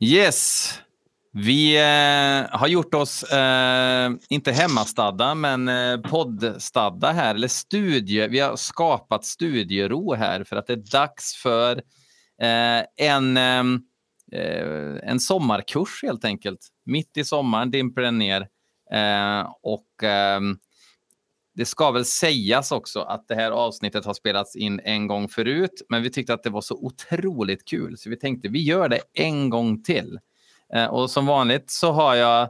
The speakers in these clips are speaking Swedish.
Yes. Vi eh, har gjort oss, eh, inte hemmastadda, men eh, poddstadda här, eller studie. Vi har skapat studiero här för att det är dags för eh, en, eh, eh en sommarkurs helt enkelt. Mitt i sommaren dimper den ner. Eh, och eh, det ska väl sägas också att det här avsnittet har spelats in en gång förut, men vi tyckte att det var så otroligt kul så vi tänkte vi gör det en gång till. Eh, och som vanligt så har jag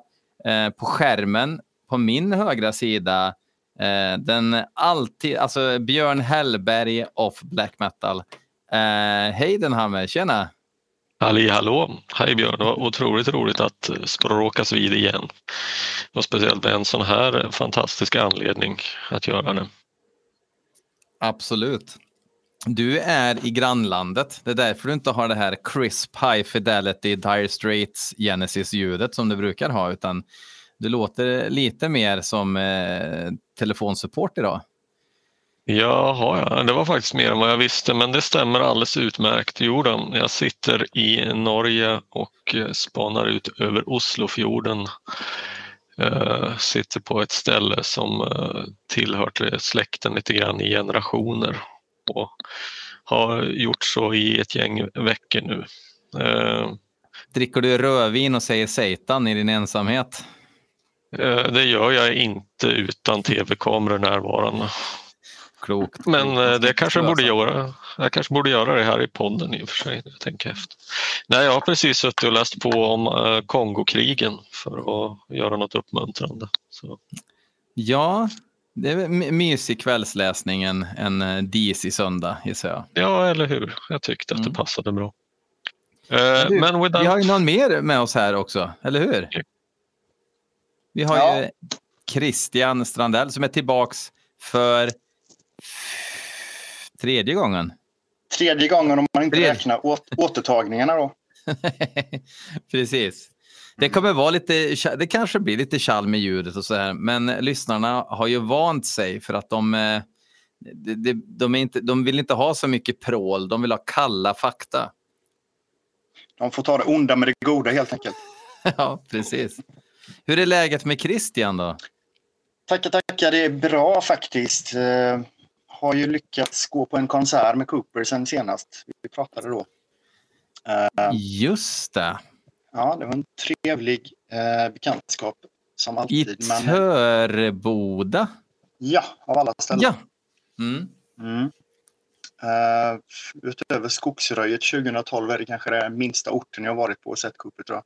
eh, på skärmen på min högra sida eh, den alltid, alltså Björn Hellberg of Black Metal. Eh, hej Denhammer, tjena! Halli hallå! Hej Björn, det var otroligt roligt att eh, språkas vid igen. Och speciellt med en sån här fantastisk anledning att göra det. Absolut. Du är i grannlandet. Det är därför du inte har det här crisp high fidelity Dire Straits Genesis-ljudet som du brukar ha, utan du låter lite mer som eh, telefonsupport idag. Jaha, ja, det var faktiskt mer än vad jag visste, men det stämmer alldeles utmärkt. Jorden. Jag sitter i Norge och eh, spanar ut över Oslofjorden. Uh, sitter på ett ställe som uh, tillhört släkten lite grann i generationer och har gjort så i ett gäng veckor nu. Uh, Dricker du rödvin och säger satan i din ensamhet? det gör jag inte utan tv-kameror närvarande. Klokt. Men klokt. det kanske jag borde göra. Jag kanske borde göra det här i podden i och för sig. Jag tänker efter. Nej, jag har precis suttit och läst på om uh, Kongokrigen för att göra något uppmuntrande. Så. Ja, det är mysig kvällsläsning en, en disig söndag gissar jag. Ja, eller hur. Jag tyckte att det mm. passade bra. Uh, du, men without... Vi har ju någon mer med oss här också, eller hur? Vi har ja. ju Christian Strandell som är tillbaks för Tredje gången? Tredje gången om man inte Tredje. räknar åt, återtagningarna då. Precis. Det kommer vara lite, det kanske blir lite tjall med ljudet och så här, men lyssnarna har ju vant sig för att de, eh, de, de, inte, de vill inte ha så mycket prål, de vill ha kalla fakta. De får ta det onda med det goda helt enkelt. ja, precis. Hur är läget med Christian då? Tackar, tackar. Det är bra faktiskt. Eh, har ju lyckats gå på en konsert med Cooper sen senast vi pratade då. Uh, Just det. Ja, det var en trevlig uh, bekantskap som alltid. I Töreboda? Men, ja, av alla ställen. Ja. Mm. Mm. Uh, utöver Skogsröjet 2012 är det kanske den minsta orten jag varit på och sett Cooper tror jag.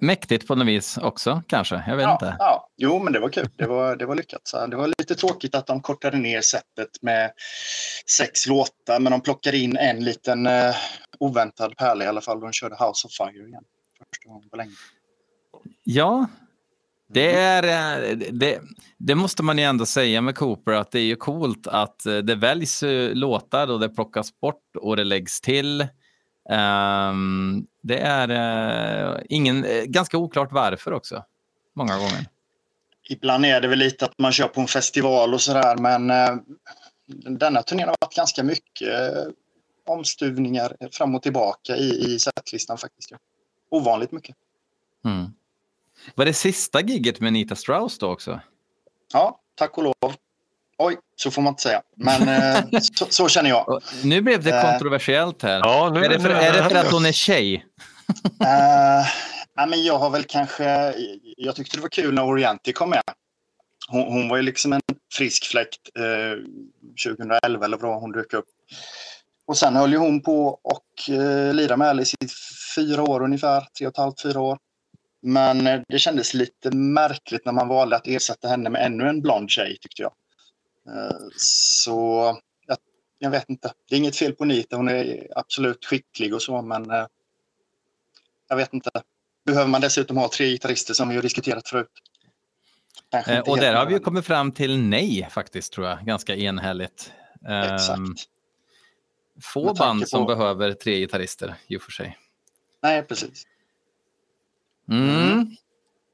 Mäktigt på något vis också kanske, jag vet ja, inte. Ja, jo men det var kul, det var, det var lyckat. Så det var lite tråkigt att de kortade ner sättet med sex låtar men de plockade in en liten uh, oväntad pärla i alla fall. De körde House of Fire igen. Första gången på länge. Ja, det, mm. är, eh, det, det, måste man ju ändå säga med Cooper att det är ju coolt att eh, det väljs låtar och det plockas bort och det läggs till. Um, det är uh, ingen, uh, ganska oklart varför också, många gånger. Ibland är det väl lite att man kör på en festival och sådär, men uh, denna turnén har varit ganska mycket omstuvningar fram och tillbaka i, i setlistan faktiskt. Ja. Ovanligt mycket. Mm. Var det sista gigget med Nita Strauss då också? Ja, tack och lov. Oj, så får man inte säga. Men eh, så, så, känner jag. Nu blev det eh, kontroversiellt här. Ja, nu, är, det för, är det för att hon är tjej? uh, ja, men jag har väl kanske... Jag tyckte det var kul när Orienti kom med. Hon, hon var ju liksom en frisk fläkt eh, 2011 eller vad hon dök upp. Och sen höll ju hon på och eh, lirade med Alice i fyra år ungefär. Tre och ett halvt, fyra år. Men eh, det kändes lite märkligt när man valde att ersätta henne med ännu en blond tjej tyckte jag. Så jag, jag, vet inte. Det är inget fel på Nita. Hon är absolut skicklig och så, men eh, jag vet inte. Behöver man dessutom ha tre gitarrister som vi har diskuterat förut? Eh, och där har vi ju kommit fram till nej faktiskt, tror jag, ganska enhälligt. Exakt. Um, få band som på... behöver tre gitarrister, i och för sig. Nej, precis. Mm.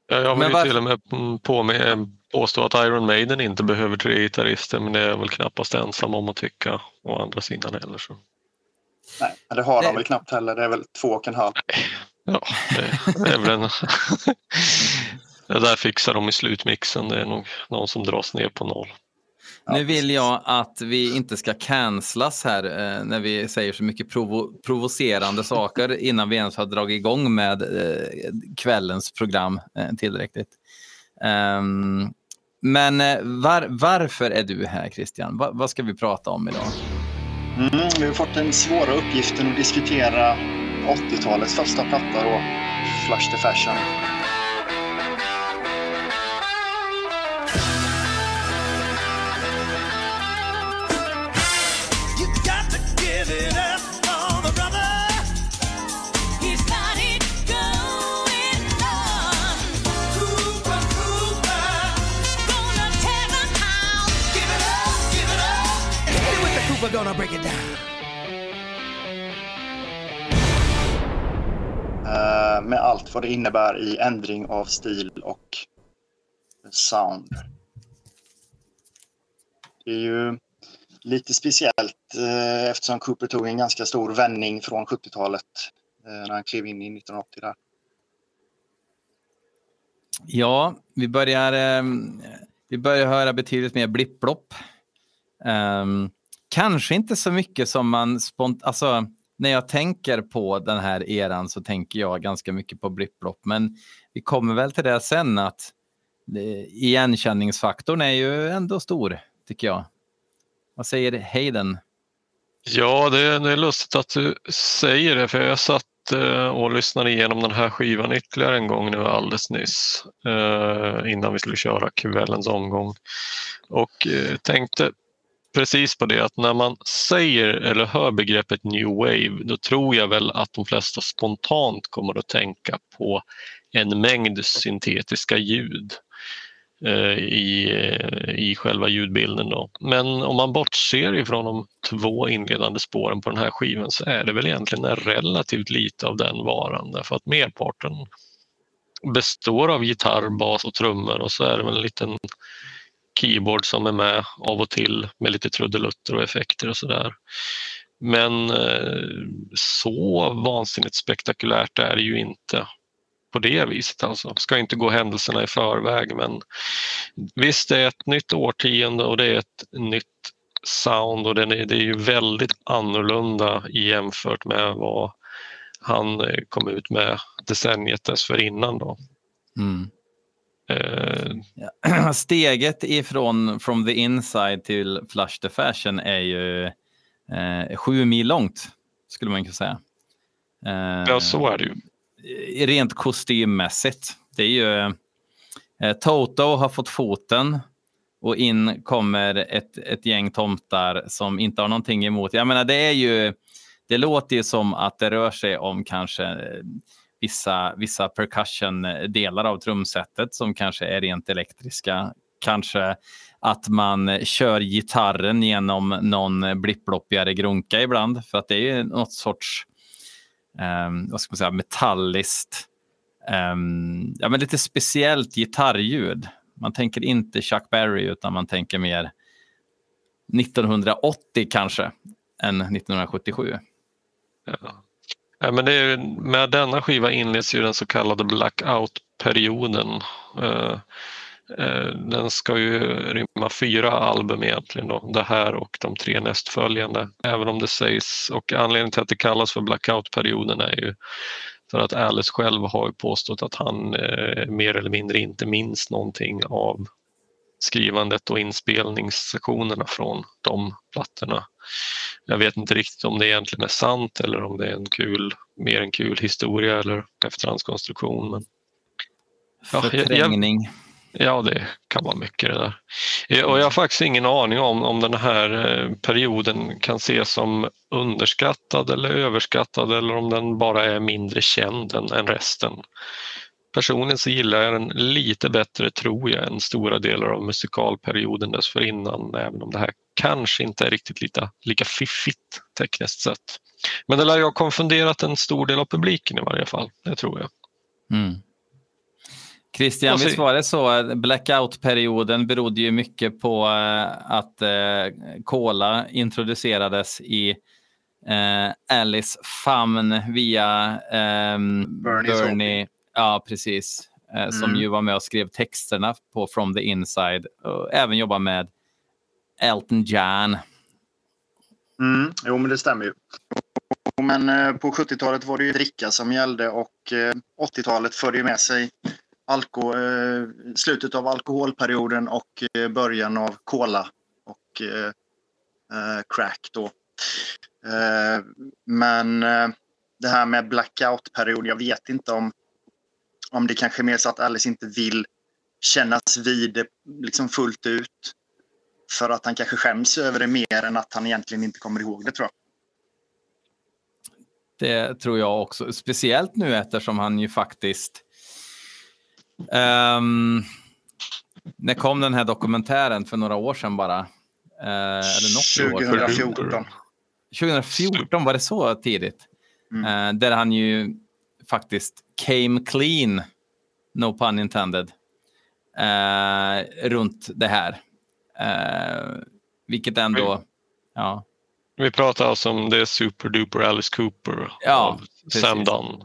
Jag vill var... till och med på med påstå att Iron Maiden inte behöver tre gitarrister men det är väl knappast ensam om att tycka å andra sidan heller. Så. Nej, det har de väl knappt heller. Det är väl två och en halv. Ja, det, det är väl en... det där fixar de i slutmixen. Det är nog någon som dras ner på noll. nu vill jag att vi inte ska cancelas här eh, när vi säger så mycket provo provocerande saker innan vi ens har dragit igång med eh, kvällens program eh, tillräckligt. Um, men eh, var, varför är du här Christian? Va, vad ska vi prata om idag? Mm, vi har fått den svåra uppgiften att diskutera 80-talets första platta då, Flush the Fashion. Down. Uh, med allt vad det innebär i ändring av stil och sound. Det är ju lite speciellt uh, eftersom Cooper tog en ganska stor vändning från 70-talet uh, när han klev in i 1980 där. Ja, vi börjar, vi börjar höra betydligt mer blipplopp. Um, Kanske inte så mycket som man spontant... Alltså, när jag tänker på den här eran så tänker jag ganska mycket på blipplopp. Men vi kommer väl till det sen att eh, igenkänningsfaktorn är ju ändå stor, tycker jag. Vad säger Hayden? Ja, det är, det är lustigt att du säger det, för jag satt eh, och lyssnade igenom den här skivan ytterligare en gång nu alldeles nyss eh, innan vi skulle köra kvällens omgång och eh, tänkte precis på det att när man säger eller hör begreppet new wave då tror jag väl att de flesta spontant kommer att tänka på en mängd syntetiska ljud eh, i, eh, i själva ljudbilden. Då. Men om man bortser ifrån de två inledande spåren på den här skivan så är det väl egentligen relativt lite av den varan därför att merparten består av gitarr, bas och trummor och så är det väl en liten keyboard som är med av och till med lite trudelutter och effekter och sådär. Men eh, så vansinnigt spektakulärt är det ju inte på det viset. Alltså. Ska inte gå händelserna i förväg men visst det är ett nytt årtionde och det är ett nytt sound och det är, det är ju väldigt annorlunda jämfört med vad han eh, kom ut med decenniet dessförinnan. Då. Mm. Uh... Steget ifrån From the Inside till Flush the Fashion är ju eh, sju mil långt, skulle man kunna säga. Eh, ja, så är det ju. Rent kostymmässigt. Det är ju... Toto har fått foten och in kommer ett, ett gäng tomtar som inte har någonting emot. Jag menar, det är ju... Det låter ju som att det rör sig om kanske vissa, vissa percussion-delar av trumsetet som kanske är rent elektriska. Kanske att man kör gitarren genom någon blipploppigare grunka ibland för att det är något sorts um, vad ska man säga, metalliskt, um, ja, men lite speciellt gitarrljud. Man tänker inte Chuck Berry utan man tänker mer 1980 kanske än 1977. Ja. Ja, men det är, med denna skiva inleds ju den så kallade blackout-perioden. Eh, eh, den ska ju rymma fyra album egentligen, då, det här och de tre nästföljande. Även om det sägs, och anledningen till att det kallas för blackout-perioden är ju för att Alice själv har påstått att han eh, mer eller mindre inte minns någonting av skrivandet och inspelningssessionerna från de plattorna. Jag vet inte riktigt om det egentligen är sant eller om det är en kul, mer en kul historia eller efterhandskonstruktion. Men, ja, Förträngning. Ja, det kan vara mycket det där. Och jag har faktiskt ingen aning om om den här eh, perioden kan ses som underskattad eller överskattad eller om den bara är mindre känd än, än resten. Personligen så gillar jag den lite bättre, tror jag, än stora delar av musikalperioden dessförinnan, även om det här kanske inte är riktigt lika, lika fiffigt tekniskt sett. Men det lär ju ha konfunderat en stor del av publiken i varje fall, det tror jag. Mm. Christian, visst var det så att blackout-perioden berodde ju mycket på eh, att eh, Cola introducerades i eh, Alice famn via ehm, Bernie. Ja, precis. Eh, mm. Som ju var med och skrev texterna på From the Inside och även jobbar med Elton John. Mm, jo, men det stämmer ju. Men eh, på 70-talet var det ju dricka som gällde och eh, 80-talet förde ju med sig alko eh, slutet av alkoholperioden och eh, början av cola och eh, eh, crack då. men det här med blackout-period, jag vet inte om, om det kanske är mer så att Alice inte vill kännas vid det liksom fullt ut. För att han kanske skäms över det mer än att han egentligen inte kommer ihåg det tror jag. Det tror jag också, speciellt nu eftersom han ju faktiskt Um, när kom den här dokumentären för några år sedan bara? Uh, eller något 2014. År? 2014, var det så tidigt? Mm. Uh, där han ju faktiskt came clean, no pun intended, uh, runt det här. Uh, vilket ändå, vi, ja. Vi pratar alltså om det Super Duper Alice Cooper ja, av Sam Dunn.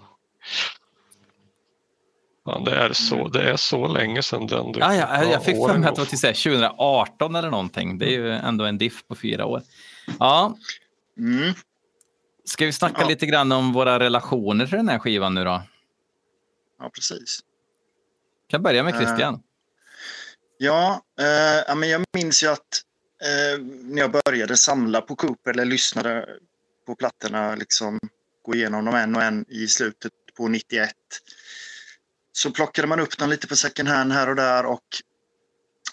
Ja, det, är så, mm. det är så länge sedan den Ja, ja, jag fick för mig att det var till 2018 eller någonting. Det är ju ändå en diff på fyra år. Ja. Mm. Ska vi snacka ja. lite grann om våra relationer till den här skivan nu då? Ja, precis. Jag kan börja med Christian. Uh, ja, uh, men jag minns ju att uh, när jag började samla på Cooper eller lyssnade på plattorna, liksom gå igenom dem en och en i slutet på 91 så plockade man upp dem lite på second hand här och där och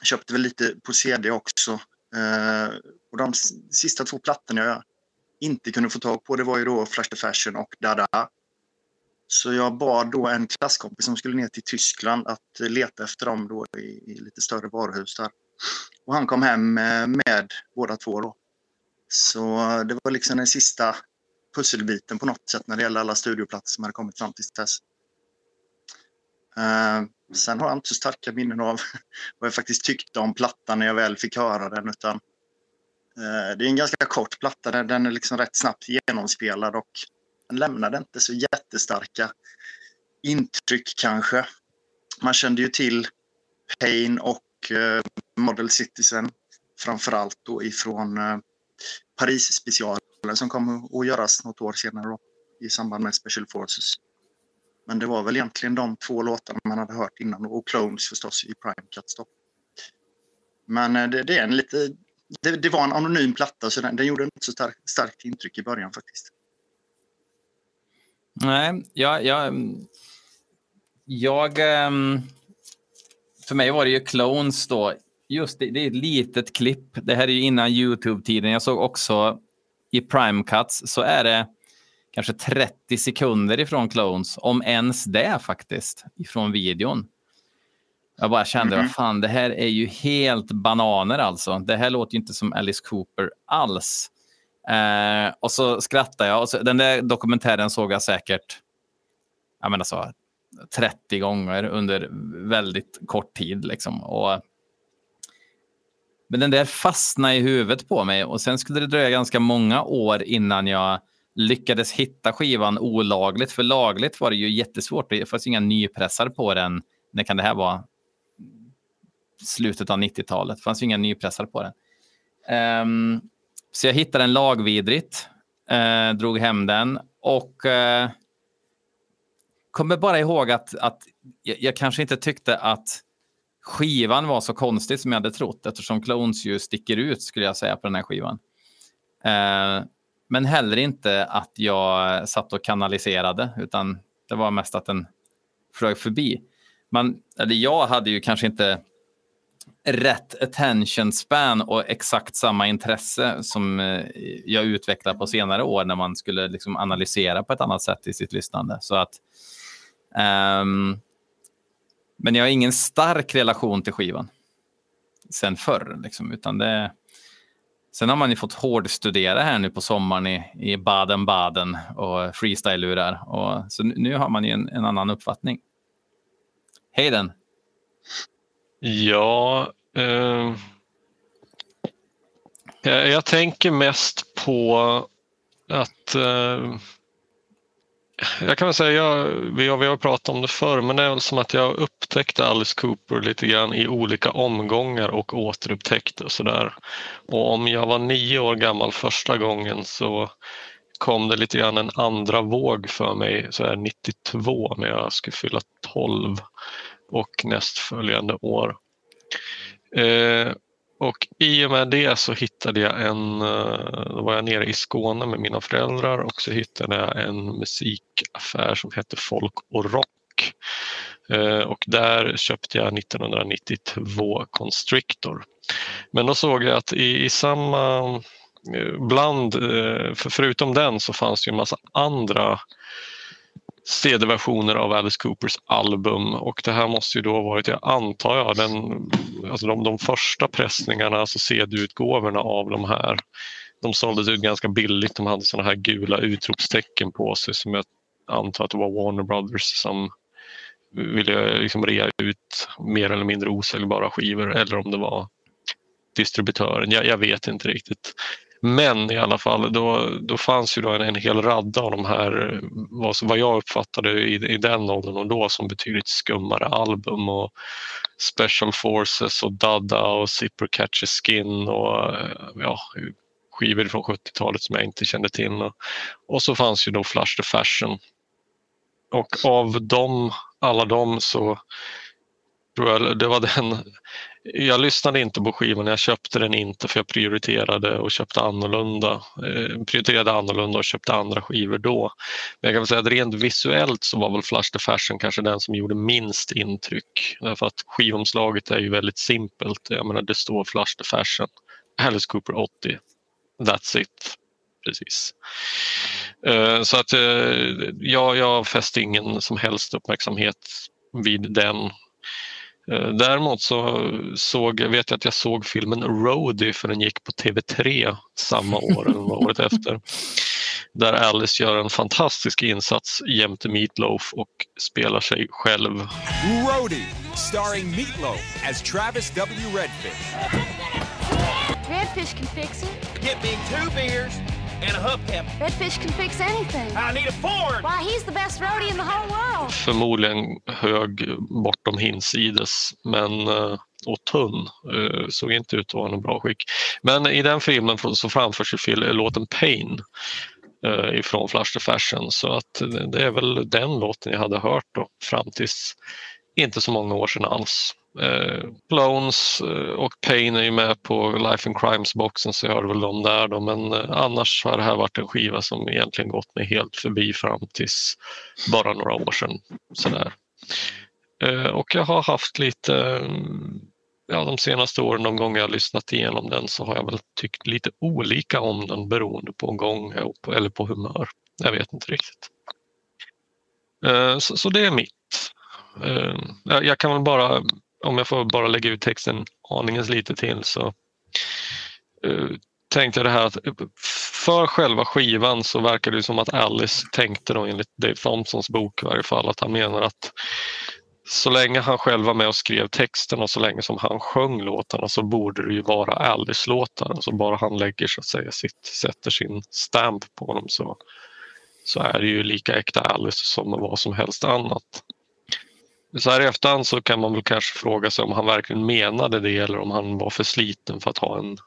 köpte väl lite på CD också. Eh, och de sista två plattorna jag inte kunde få tag på det var ju då Flash the Fashion och Dada. Så jag bad då en klasskompis som skulle ner till Tyskland att leta efter dem då i, i lite större varuhus där. Och han kom hem eh, med, båda två då. Så det var liksom den sista pusselbiten på något sätt när det gäller alla studioplatser som hade kommit fram till dess. Uh, sen har jag inte så starka minnen av vad jag faktiskt tyckte om plattan när jag väl fick höra den. Utan, Eh, det är en ganska kort platta, den, är liksom rätt snabbt genomspelad och den lämnade inte så jättestarka intryck kanske. Man kände ju till Pain och eh, Model Citizen framförallt då ifrån eh, Paris-specialen som kom att göras något år senare då, i samband med Special Forces. Men det var väl egentligen de två låtarna man hade hört innan och Clones förstås i Prime Cuts då. Men det, det är en lite... Det, det, var en anonym platta så den, den gjorde inte så stark, starkt intryck i början faktiskt. Nej, mm, jag... jag, jag för mig var det ju Clones då. Just det, det är ett litet klipp. Det här är ju innan Youtube-tiden. Jag såg också i Prime Cuts så är det kanske 30 sekunder ifrån Clones, om ens det faktiskt, ifrån videon. Jag bara kände, mm -hmm. vad fan, det här är ju helt bananer alltså. Det här låter ju inte som Alice Cooper alls. Eh, och så skrattade jag. Och så, den där dokumentären såg jag säkert jag menar så, 30 gånger under väldigt kort tid. Liksom. Och, men den där fastnade i huvudet på mig och sen skulle det dröja ganska många år innan jag lyckades hitta skivan olagligt. För lagligt var det ju jättesvårt. Det fanns inga nypressar på den. När kan det här vara? Slutet av 90-talet. Det fanns ju inga nypressar på den. Um, så jag hittade den lagvidrigt, uh, drog hem den och uh, kommer bara ihåg att, att jag, jag, kanske inte tyckte att skivan var så konstig som jag hade trott eftersom Clones ju sticker ut skulle jag säga på den här skivan. Uh, men heller inte att jag satt och kanaliserade, utan det var mest att den flög förbi. Man, eller jag hade ju kanske inte rätt attention span och exakt samma intresse som eh, jag utvecklade på senare år när man skulle liksom analysera på ett annat sätt i sitt lyssnande. Så att, um, men jag har ingen stark relation till skivan sen förr, liksom, utan det, Sen har man ju fått hårdstudera här nu på sommaren i, i Baden-Baden och freestyle-lurar. Så nu har man ju en, en annan uppfattning. Hayden? Ja, eh, jag, tänker mest på att eh, jag kan väl säga, jag, vi, har, vi har pratat om det förr, men det är väl som att jag upptäckte Alice Cooper lite grann i olika omgångar och återupptäckte och sådär. Och om jag var nio år gammal första gången så kom det lite grann en andra våg för mig så här 92 när jag skulle fylla 12 och nästföljande år. Eh, och i och med det så hittade jag en, eh, då var jag nere i Skåne med mina föräldrar och så hittade jag en musikaffär som hette Folk och Rock. Eh, och där köpte jag 1992 Constrictor. Men då såg jag att i, i samma, eh, bland, eh, för förutom den så fanns det en massa andra CD-versioner av Alice Coopers album och det här måste ju då ha varit, jag antar jag, den, alltså de, de första pressningarna, alltså CD-utgåvorna av de här. De såldes ut ganska billigt, de hade sådana här gula utropstecken på sig som jag antar att det var Warner Brothers som ville liksom rea ut mer eller mindre osäljbara skivor eller om det var distributören. Jag, jag vet inte riktigt. Men i alla fall, då, då fanns ju då en, en hel radda av de här, vad, vad jag uppfattade i, i den åldern och då som betydligt skummare album och Special Forces och Dada och Zipper Catcher Skin och eh, ja, skivor från 70-talet som jag inte kände till. Och så fanns ju då Flash the Fashion. Och av dem, alla dem så tror jag det var den jag lyssnade inte på skivan, jag köpte den inte för jag prioriterade och köpte annorlunda. Eh, prioriterade annorlunda och köpte andra skivor då. Men jag kan säga att rent visuellt så var väl Flash the Fashion kanske den som gjorde minst intryck. Därför att skivomslaget är ju väldigt simpelt. Jag menar det står Flash the Fashion, Alice Cooper 80. That's it. Precis. Eh, så att eh, jag, jag fäste ingen som helst uppmärksamhet vid den däremot så såg, vet jag att jag såg filmen Roadie för den gick på TV3 samma år eller året efter. Där Alice gör en fantastisk insats jämte Meatloaf och spelar sig själv. Roadie, starring Meatloaf as Travis W. Redfish. Redfish can fix it. Get me two beers and a hubcap. Redfish can fix anything. I need a Ford! Why, he's the best roadie in the whole world. Förmodligen hög bortom hinsides, men eh, och tunn. Eh, såg inte ut att vara någon bra skick. Men i den filmen så framförs ju låten Pain eh, ifrån Flash the Fashion så att det är väl den låten jag hade hört då fram tills inte så många år sedan alls. Eh, Clones eh, och Pain är ju med på Life and Crimes-boxen så jag hörde väl dem där då. men eh, annars har det här varit en skiva som egentligen gått mig helt förbi fram tills bara några år sedan. Sådär. Eh, och jag har haft lite, ja de senaste åren, de gånger jag lyssnat igenom den så har jag väl tyckt lite olika om den beroende på gång eller på humör. Jag vet inte riktigt. Eh, så, så det är mitt. Eh, jag kan väl bara om jag får bara lägga ut texten aningens lite till så eh, tänkte jag det här att eh, för själva skivan så verkar det som att Alice tänkte då enligt Dave Thompsons bok i varje fall att han menar att så länge han själv var med och skrev texten och så länge som han sjöng låtarna så borde det ju vara Alice-låtar. Alltså bara han lägger så att säga sitt, sätter sin stamp på dem så, så är det ju lika äkta Alice som vad som helst annat. Så här i efterhand så kan man väl kanske fråga sig om han verkligen menade det eller om han var för sliten för att ha en,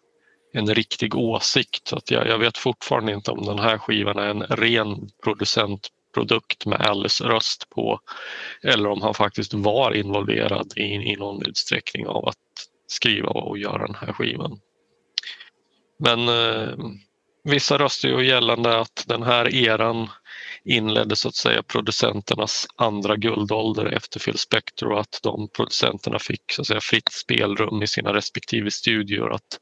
en riktig åsikt. Så att jag, jag vet fortfarande inte om den här skivan är en ren producentprodukt med Alice röst på eller om han faktiskt var involverad i, i någon utsträckning av att skriva och göra den här skivan. Men eh, vissa röster ju gällande att den här eran inledde så att säga producenternas andra guldålder efter Phil Spector och att de producenterna fick så att säga, fritt spelrum i sina respektive studior att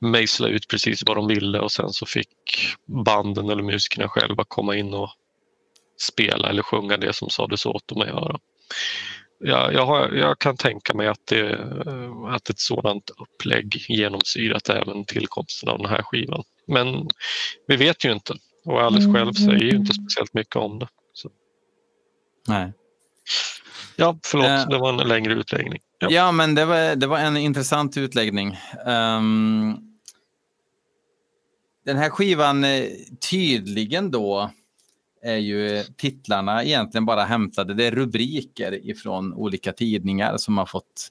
mejsla ut precis vad de ville och sen så fick banden eller musikerna själva komma in och spela eller sjunga det som sades åt dem att göra. Jag, jag, har, jag, kan tänka mig att, det, att ett sådant upplägg genomsyrat även tillkomsten av den här skivan. Men vi vet ju inte. Och Alice själv säger ju inte speciellt mycket om det. Så. Nej. Ja, förlåt, uh, det var en längre utläggning. Ja, ja men det var, det var en intressant utläggning. Um, den här skivan eh, tydligen då är ju titlarna egentligen bara hämtade. Det är rubriker ifrån olika tidningar som har fått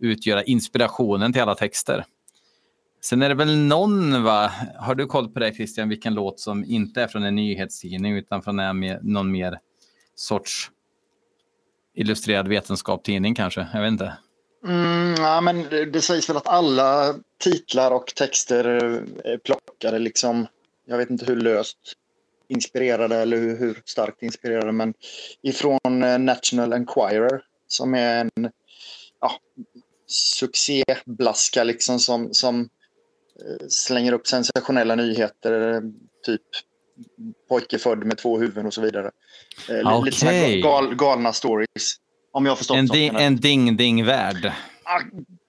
utgöra inspirationen till alla texter. Sen är det väl någon, va? har du koll på det Christian, vilken låt som inte är från en nyhetstidning utan från en någon mer sorts illustrerad vetenskapstidning kanske? Jag vet inte. Mm, ja, men det, sägs väl att alla titlar och texter eh, är plockade liksom. Jag vet inte hur löst inspirerade eller hur, starkt inspirerade men ifrån eh, National Enquirer som är en ja, succéblaska liksom som, som slänger upp sensationella nyheter. Typ pojke född med två huvuden och så vidare. Okay. Eh, lite gal, galna stories. Om jag förstått en, ding, en ding-ding-värld. Ah,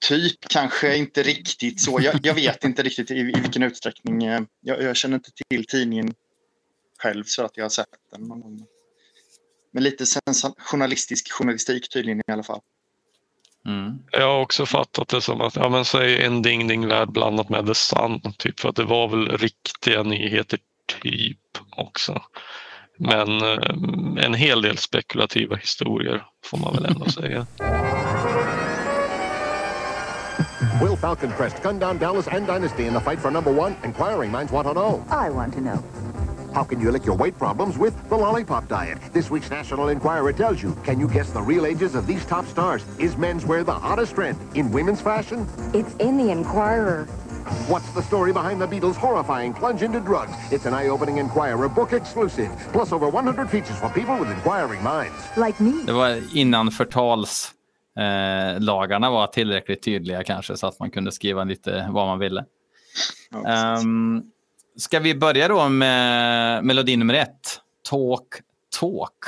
typ, kanske inte riktigt så. Jag, jag vet inte riktigt i, i vilken utsträckning. Jag, jag, känner inte till tidningen själv så att jag har sett den. Men lite journalistisk journalistik tydligen i alla fall. Mm. Jag har också fattat det som att, ja men säg en ding ding värld blandat med The Sun, typ för att det var väl riktiga nyheter typ också. Men eh, en hel del spekulativa historier får man väl ändå säga. Will Falcon Crest gun down Dallas and Dynasty in the fight for number one? Inquiring minds want to know. I want to know. How can you lick your weight problems with the lollipop diet? This week's National Enquirer tells you. Can you guess the real ages of these top stars? Is menswear the hottest trend in women's fashion? It's in the Enquirer. What's the story behind the Beatles' horrifying plunge into drugs? It's an eye-opening Enquirer book exclusive. Plus over 100 features for people with inquiring minds. Like me. Det var innan förtals eh, lagarna var tillräckligt tydliga kanske så att man kunde skriva lite vad man ville. Ja, um, Ska vi börja då med melodi nummer ett? Talk, talk.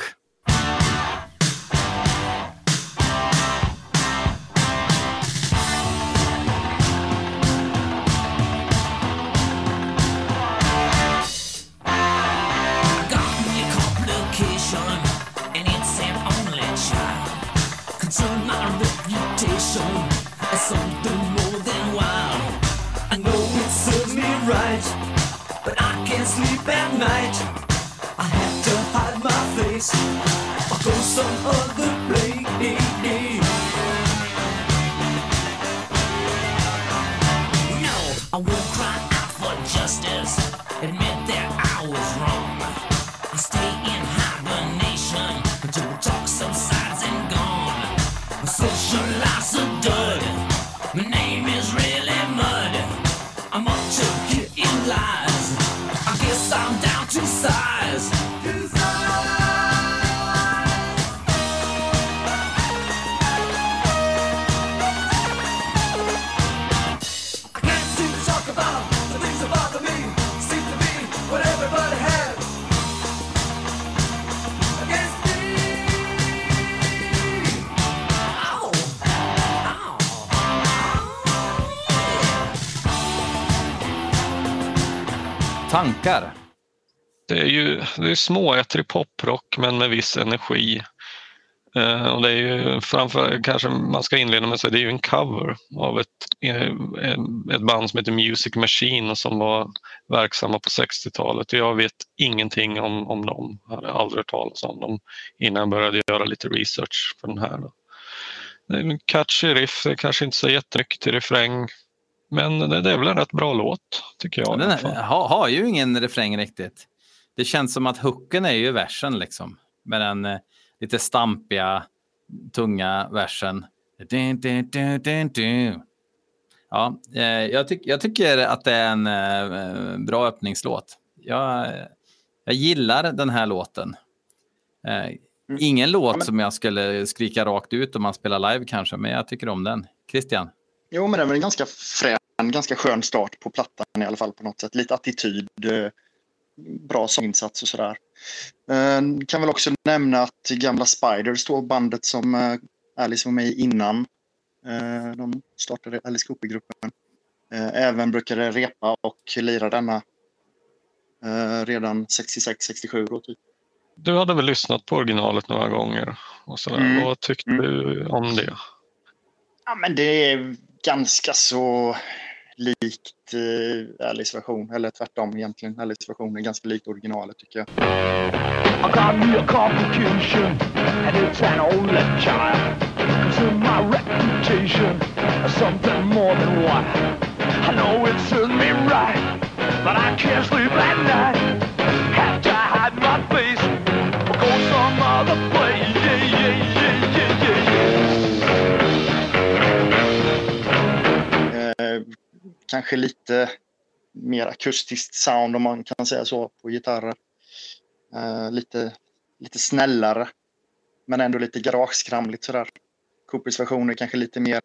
Akıl son tankar? Det är ju det är småättrig poprock men med viss energi. Eh, och det är ju framför, kanske man ska inleda med att säga, det är ju en cover av ett, eh, ett band som heter Music Machine som var verksamma på 60-talet. Jag vet ingenting om, om dem, jag hade aldrig hört talas om dem innan jag började göra lite research för den här. Då. Det är en catchy riff, det är kanske inte så jättemycket till refräng men det, det är väl en rätt bra låt, tycker jag. Den är, har, har ju ingen refräng riktigt. Det känns som att hooken är ju versen liksom. Med den eh, lite stampiga, tunga versen. Du, du, du, ja, eh, jag, tyck, jag, tycker att det är en eh, bra öppningslåt. Jag, jag gillar den här låten. Eh, mm. ingen låt som jag skulle skrika rakt ut om man spelar live kanske, men jag tycker om den. Christian? Jo, men den är ganska frän en ganska skön start på plattan i alla fall på något sätt. Lite attityd, eh, bra sånginsats och sådär. Eh, kan väl också nämna att gamla Spiders, då bandet som eh, Alice var med i innan de startade Alice Cooper-gruppen. Även brukade repa och lira denna redan 66-67 då typ. Du hade väl lyssnat på originalet några gånger? Och sådär. Mm. Vad tyckte mm. du om det? Ja, men det är ganska så likt eh, Alice version, eller tvärtom egentligen. Alice version är ganska likt originalet tycker jag. I got me a complication and it's an only child. Cause in my reputation something more than what I know it serves me right, but I can't sleep at night. Have to hide my face or go some other kanske lite mer akustiskt sound om man kan säga så på gitarrer. Uh, lite, lite snällare. Men ändå lite garageskramligt sådär. Coopers version är kanske lite mer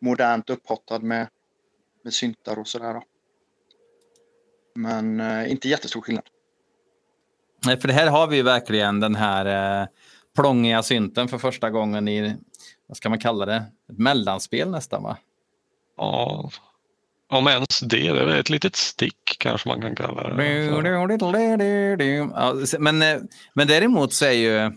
modernt upphottad med, med syntar och sådär. Då. Men uh, inte jättestor skillnad. Nej, för det här har vi ju verkligen den här uh, plångiga synten för första gången i, vad ska man kalla det, ett mellanspel nästan va? Ja, om ens det, det är ett litet stick kanske man kan kalla det. Men, men däremot så är ju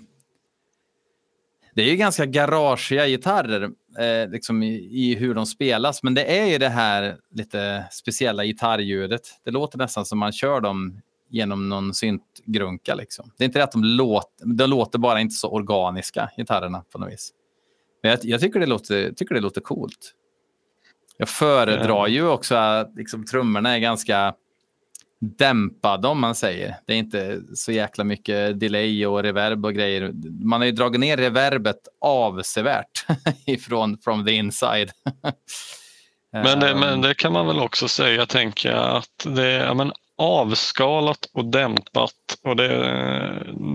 det är ju ganska garagiga gitarrer eh, liksom i, i, hur de spelas. Men det är ju det här lite speciella gitarrljudet. Det låter nästan som man kör dem genom någon syntgrunka. Liksom. Det är inte det att de låter, de låter bara inte så organiska, gitarrerna på något vis. Men jag, jag tycker, det låter, tycker det låter coolt. Jag föredrar ju också att liksom, trummorna är ganska dämpade om man säger. Det är inte så jäkla mycket delay och reverb och grejer. Man har ju dragit ner reverbet avsevärt ifrån from the inside. men, det, men det kan man väl också säga, tänker jag, att det är men, avskalat och dämpat. Och det,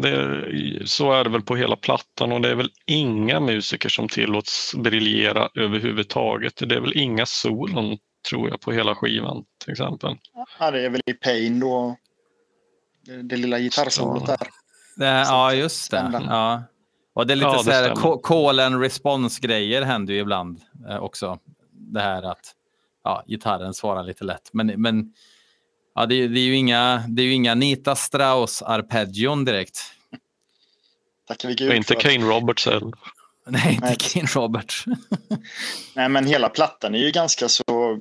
det, så är det väl på hela plattan och det är väl inga musiker som tillåts briljera överhuvudtaget. Det är väl inga solon tror jag på hela skivan till exempel. Ja, det är väl i Pain då. Det, det lilla gitarrsolot där. Det, ja, just det. Ja. Och det är lite ja, så här call and response grejer händer ju ibland eh, också. Det här att ja, gitarren svarar lite lätt. Men, men Ja, det, det, är ju inga, det är ju inga Nita Strauss-arpeggion direkt. Tackar vi Gud Inte Kane Roberts heller. Nej, inte Nej. Kane Roberts. Nej, men hela plattan är ju ganska så...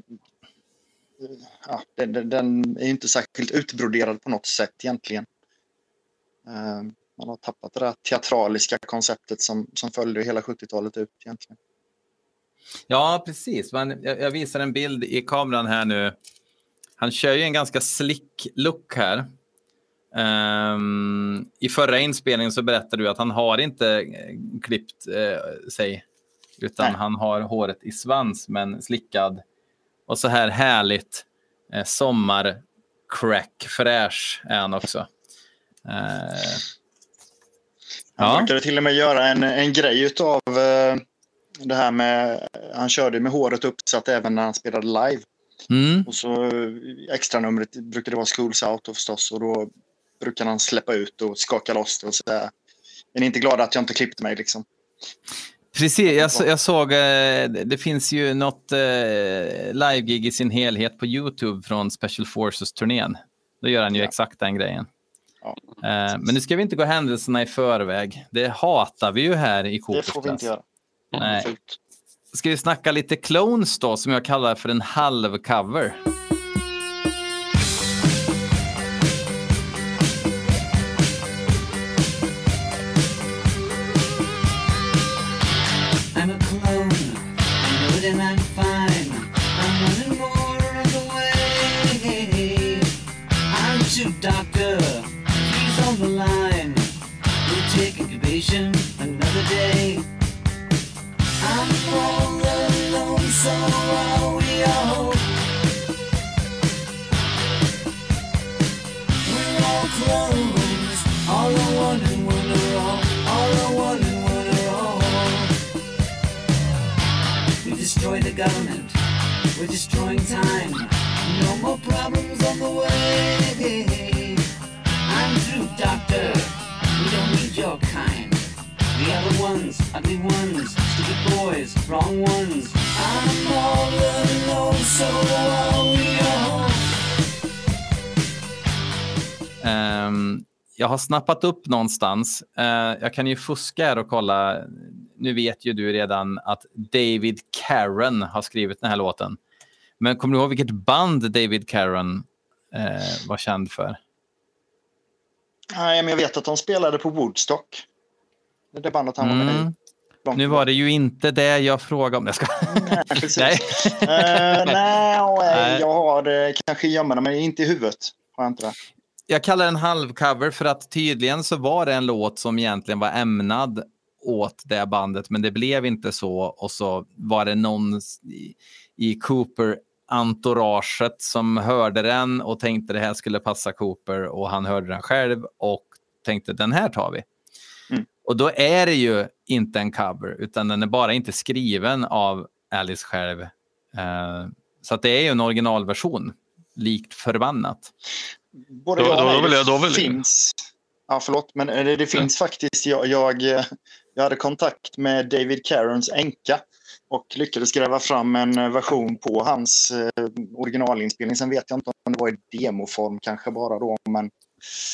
Ja, den, den är inte särskilt utbroderad på något sätt egentligen. Eh, man har tappat det där teatraliska konceptet som, som följde hela 70-talet ut egentligen. Ja, precis. Jag visar en bild i kameran här nu han kör ju en ganska slick look här. Um, I förra inspelningen så berättade du att han har inte eh, klippt uh, sig, utan Nej. han har håret i svans men slickad. Och så här härligt uh, sommar-crack, fräsch är han också. Uh, han brukade till och med göra en, en grej av det här med, han körde med håret uppsatt även när han spelade live. Mm. Och så extra numret brukar det vara Schools Out förstås och då brukar han släppa ut och skaka loss det och säga är ni inte glada att jag inte klippte mig liksom? Precis, jag, jag såg, eh, det finns ju något eh, live-gig i sin helhet på YouTube från Special Forces-turnén. Då gör han ju ja. exakt den grejen. Ja, eh, men nu ska vi inte gå händelserna i förväg. Det hatar vi ju här i Coopers Det får vi inte göra. Nej. Ska vi snacka lite clones då, som jag kallar för en halvcover? Government, we're destroying time. No more problems on the way. I'm through, doctor. We don't need your kind. The other ones, ugly ones, stupid boys, wrong ones. I'm all alone, so are we all. Um, jag har snappat upp någonstans. Uh, jag kan ju fuska här och kolla. Nu vet ju du redan att David Karen har skrivit den här låten. Men kommer du ihåg vilket band David Caron eh, var känd för? Nej, men jag vet att de spelade på Woodstock. Det det bandet han var med i. Mm. Nu var det ju inte det jag frågade om. Jag ska... Nej, precis. Nej. Eh, nej, jag har det kanske i gömmarna, men inte i huvudet. Har jag inte det. Jag kallar den halvcover för att tydligen så var det en låt som egentligen var ämnad åt det bandet, men det blev inte så. Och så var det någon i, i Cooper-entouraget som hörde den och tänkte det här skulle passa Cooper och han hörde den själv och tänkte den här tar vi. Mm. Och då är det ju inte en cover, utan den är bara inte skriven av Alice själv. Eh, så att det är ju en originalversion, likt förbannat. Både Då- och då vill jag- då vill- finns... Ja, förlåt, men eh, det, det finns faktiskt... Jag, jag, eh, jag hade kontakt med David Carons änka och lyckades gräva fram en eh, version på hans eh, originalinspelning. Sen vet jag inte om det var i demoform kanske bara då, men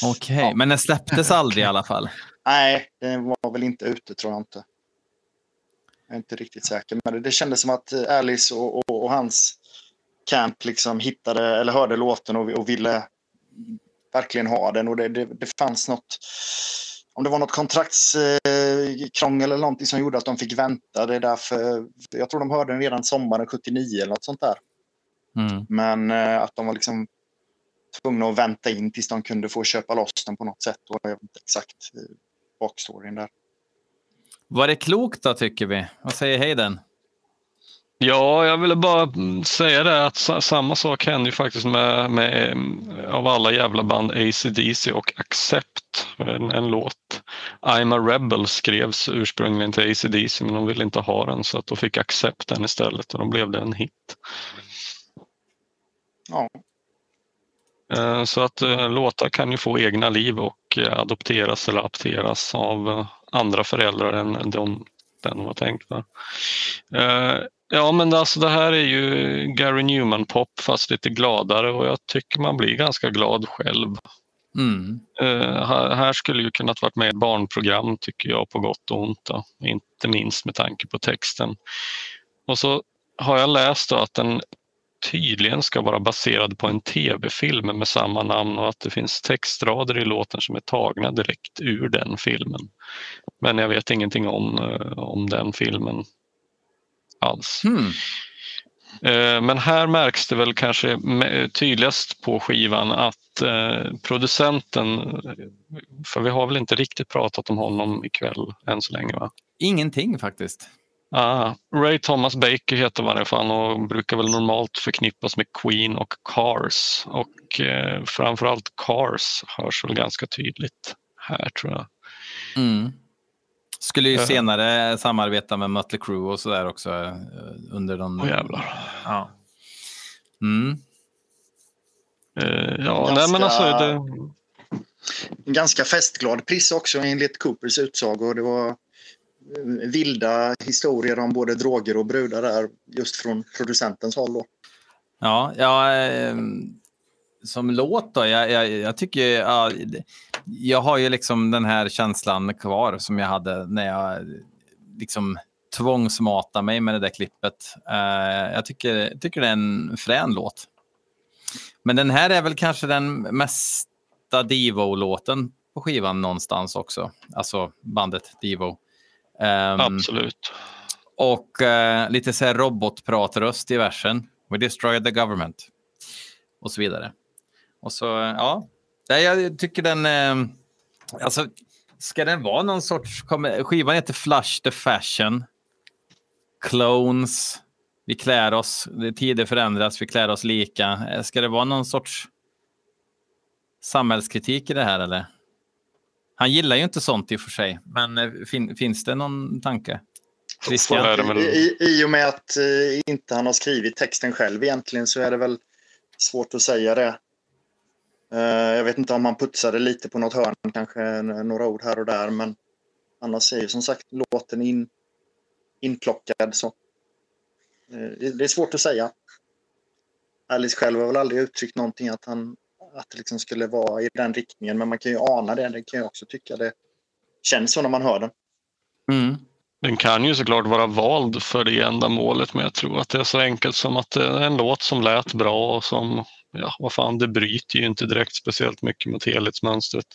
Okej, Ja. men den släpptes aldrig i alla fall. nej, den var väl inte ute tror jag inte. Jag är inte riktigt säker, men det, det kändes som att eh, Alice och, och, och hans camp liksom hittade eller hörde låten och, och ville verkligen ha den och det, det, det fanns något om det var något kontraktskrångel krångel eller någonting som gjorde att de fick vänta. Det är därför, jag tror de hörde den redan sommaren 79 eller något sånt där. Mm. Men eh, att de var liksom tvungna att vänta in tills de kunde få köpa loss den på något sätt. Och jag vet inte exakt eh, bakstoryn där. Var det klokt då, tycker vi? Vad säger Hayden? Ja, jag ville bara säga det att sa- samma sak hände ju faktiskt med, med av alla jävla band AC/DC och Accept. En, en låt. I'm a Rebel skrevs ursprungligen till AC/DC men de ville inte ha den så att då fick Accept den istället och då blev det en hit. Ja, Eh, Så att eh, låtar kan ju få egna liv och eh, adopteras eller apteras av andra föräldrar än de, den var tänkt. Va? Ja men alltså det här är ju Gary Newman-pop fast lite gladare och jag tycker man blir ganska glad själv. Mm. Eh, här, här skulle ju kunnat varit med i ett barnprogram tycker jag på gott och ont. Då. Inte minst med tanke på texten. Och så har jag läst att den tydligen ska vara baserad på en tv-film med samma namn och att det finns textrader i låten som är tagna direkt ur den filmen. Men jag vet ingenting om, eh, om den filmen alls. Eh, Men här märks det väl kanske tydligast på skivan att eh, producenten, för vi har väl inte riktigt pratat om honom ikväll än så länge va? Ingenting faktiskt. Ah, Ray Thomas Baker heter alla fall och brukar väl normalt förknippas med Queen och Cars och eh, framförallt Cars hörs väl ganska tydligt här tror jag. Mm. Skulle ju Eh. senare samarbeta med Mötley Crüe och sådär också eh, under de... Åh jävlar. Ja. Mm. Eh, ja, Ganska- nej men alltså det, en ganska festglad priss också enligt Coopers utsago. Det var eh, vilda historier om både droger och brudar där just från producentens håll. Då. Ja, ja eh, som låt då, jag, jag, jag tycker, ja, jag har ju liksom den här känslan kvar som jag hade när jag liksom tvångsmatade mig med det där klippet. Eh, jag tycker, tycker det är en frän låt. Men den här är väl kanske den mesta Divo-låten på skivan någonstans också. Alltså bandet Divo. Ehm, absolut. och eh, lite så här robotpratröst i versen. We destroyed the government. Och så vidare. Och så, ja. Nej, Jag tycker den... Eh, alltså, ska den vara någon sorts... Skivan heter Flush the Fashion. Clones. Vi klär oss. Tider förändras. Vi klär oss lika. Eh, Ska det vara någon sorts samhällskritik i det här, eller? Han gillar ju inte sånt i och för sig. Men eh, fin, finns det någon tanke? Christian? Det. I, i, I och med att eh, inte han har skrivit texten själv egentligen så är det väl svårt att säga det. Eh, jag vet inte om han putsade lite på något hörn, kanske några ord här och där, men annars är ju som sagt låten in, inplockad. Så. Eh, det, det är svårt att säga. Alice själv har väl aldrig uttryckt någonting att han att det liksom skulle vara i den riktningen, men man kan ju ana det. Det kan jag också tycka det känns så när man hör den. Mm. den kan ju såklart vara vald för det enda målet men jag tror att det är så enkelt som att det är en låt som lät bra och som, ja vad fan, det bryter ju inte direkt speciellt mycket mot helhetsmönstret.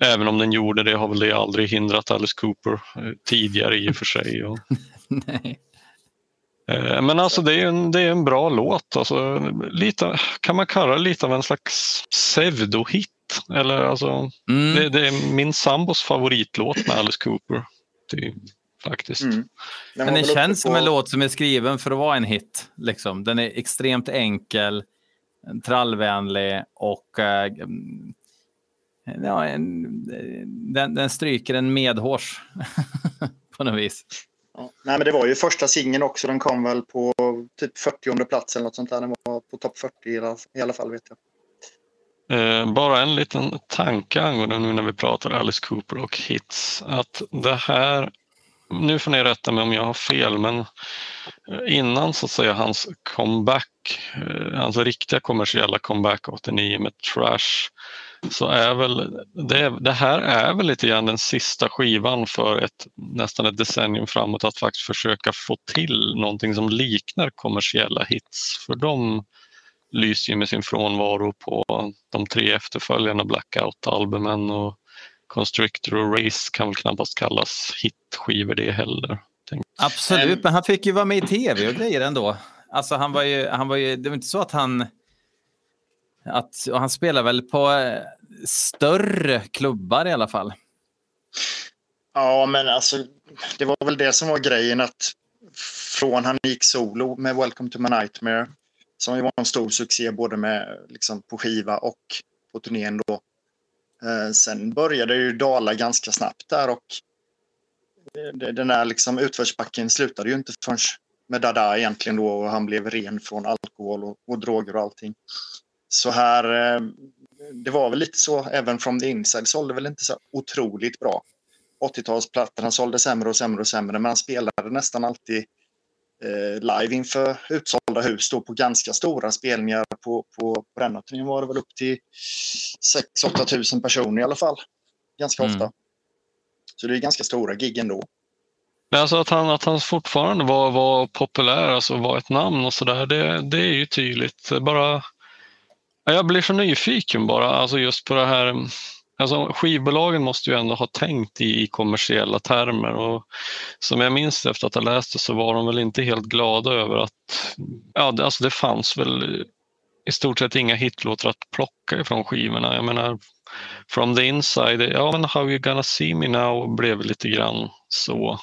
Även om den gjorde det har väl det aldrig hindrat Alice Cooper eh, tidigare i och för sig. Och... Nej. Eh, men alltså det är en, det är en bra låt. Alltså, lite, kan man kalla det lite av en slags pseudohit? Eller alltså, Mm. det, det är min sambos favoritlåt med Alice Cooper. Det, är faktiskt. Mm. Den Men den känns som på- en låt som är skriven för att vara en hit. Liksom. Den är extremt enkel, trallvänlig och eh, ja, en, den, den stryker en medhårs på något vis. Ja. Nej, men det var ju första singeln också. Den kom väl på typ 40 plats eller något sånt där. Den var på topp 40 i alla, i alla fall vet jag. Eh, bara en liten tanke angående nu när vi pratar Alice Cooper och hits. Att det här, nu får ni rätta mig om jag har fel, men eh, innan så att säga hans comeback, eh, hans riktiga kommersiella comeback 89 med Trash, så är väl det, det här är väl lite grann den sista skivan för ett, nästan ett decennium framåt att faktiskt försöka få till någonting som liknar kommersiella hits. För de lyser ju med sin frånvaro på de tre efterföljande Blackout-albumen och Constrictor och Race kan väl knappast kallas hitskivor det heller. Tänk- Absolut, men han fick ju vara med i tv och grejer ändå. Alltså han var ju, han var ju, det var inte så att han... Att, och han spelar väl på eh, större klubbar i alla fall. Ja, men alltså det var väl det som var grejen att från han gick solo med Welcome to my nightmare som ju var en stor succé både med liksom på skiva och på turnén då. Eh, sen började det ju dala ganska snabbt där och den där liksom utförsbacken slutade ju inte förrän med Dada egentligen då och han blev ren från alkohol och, och droger och allting. Så här, eh, det var väl lite så, även från the inside sålde väl inte så otroligt bra. 80-talsplattorna sålde sämre och sämre och sämre, men han spelade nästan alltid eh, live inför utsålda hus då på ganska stora spelningar. På, på, på denna turnén var det väl upp till 6-8 tusen personer i alla fall. Ganska Mm. ofta. Så det är ganska stora gig ändå. Men alltså att han, att han fortfarande var, var populär, alltså var ett namn och sådär, det, det är ju tydligt. Bara, ja, jag blir så nyfiken bara, alltså just på det här. Alltså skivbolagen måste ju ändå ha tänkt i, i kommersiella termer och som jag minns efter att ha läst det så var de väl inte helt glada över att, ja det, alltså det fanns väl i stort sett inga hitlåtar att plocka ifrån skivorna. Jag menar, From the inside, ja men How you gonna see me now blev lite grann så.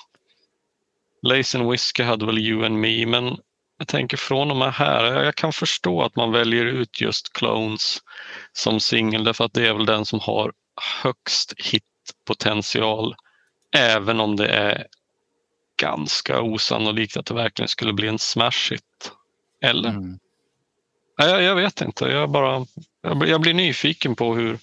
Lace and Whiskey hade väl You and Me, men jag tänker från de här, jag jag kan förstå att man väljer ut just Clones som singel därför att det är väl den som har högst hitpotential även om det är ganska osannolikt att det verkligen skulle bli en smash hit. Eller? Mm. Jag, jag vet inte. Jag, bara, jag blir nyfiken på hur,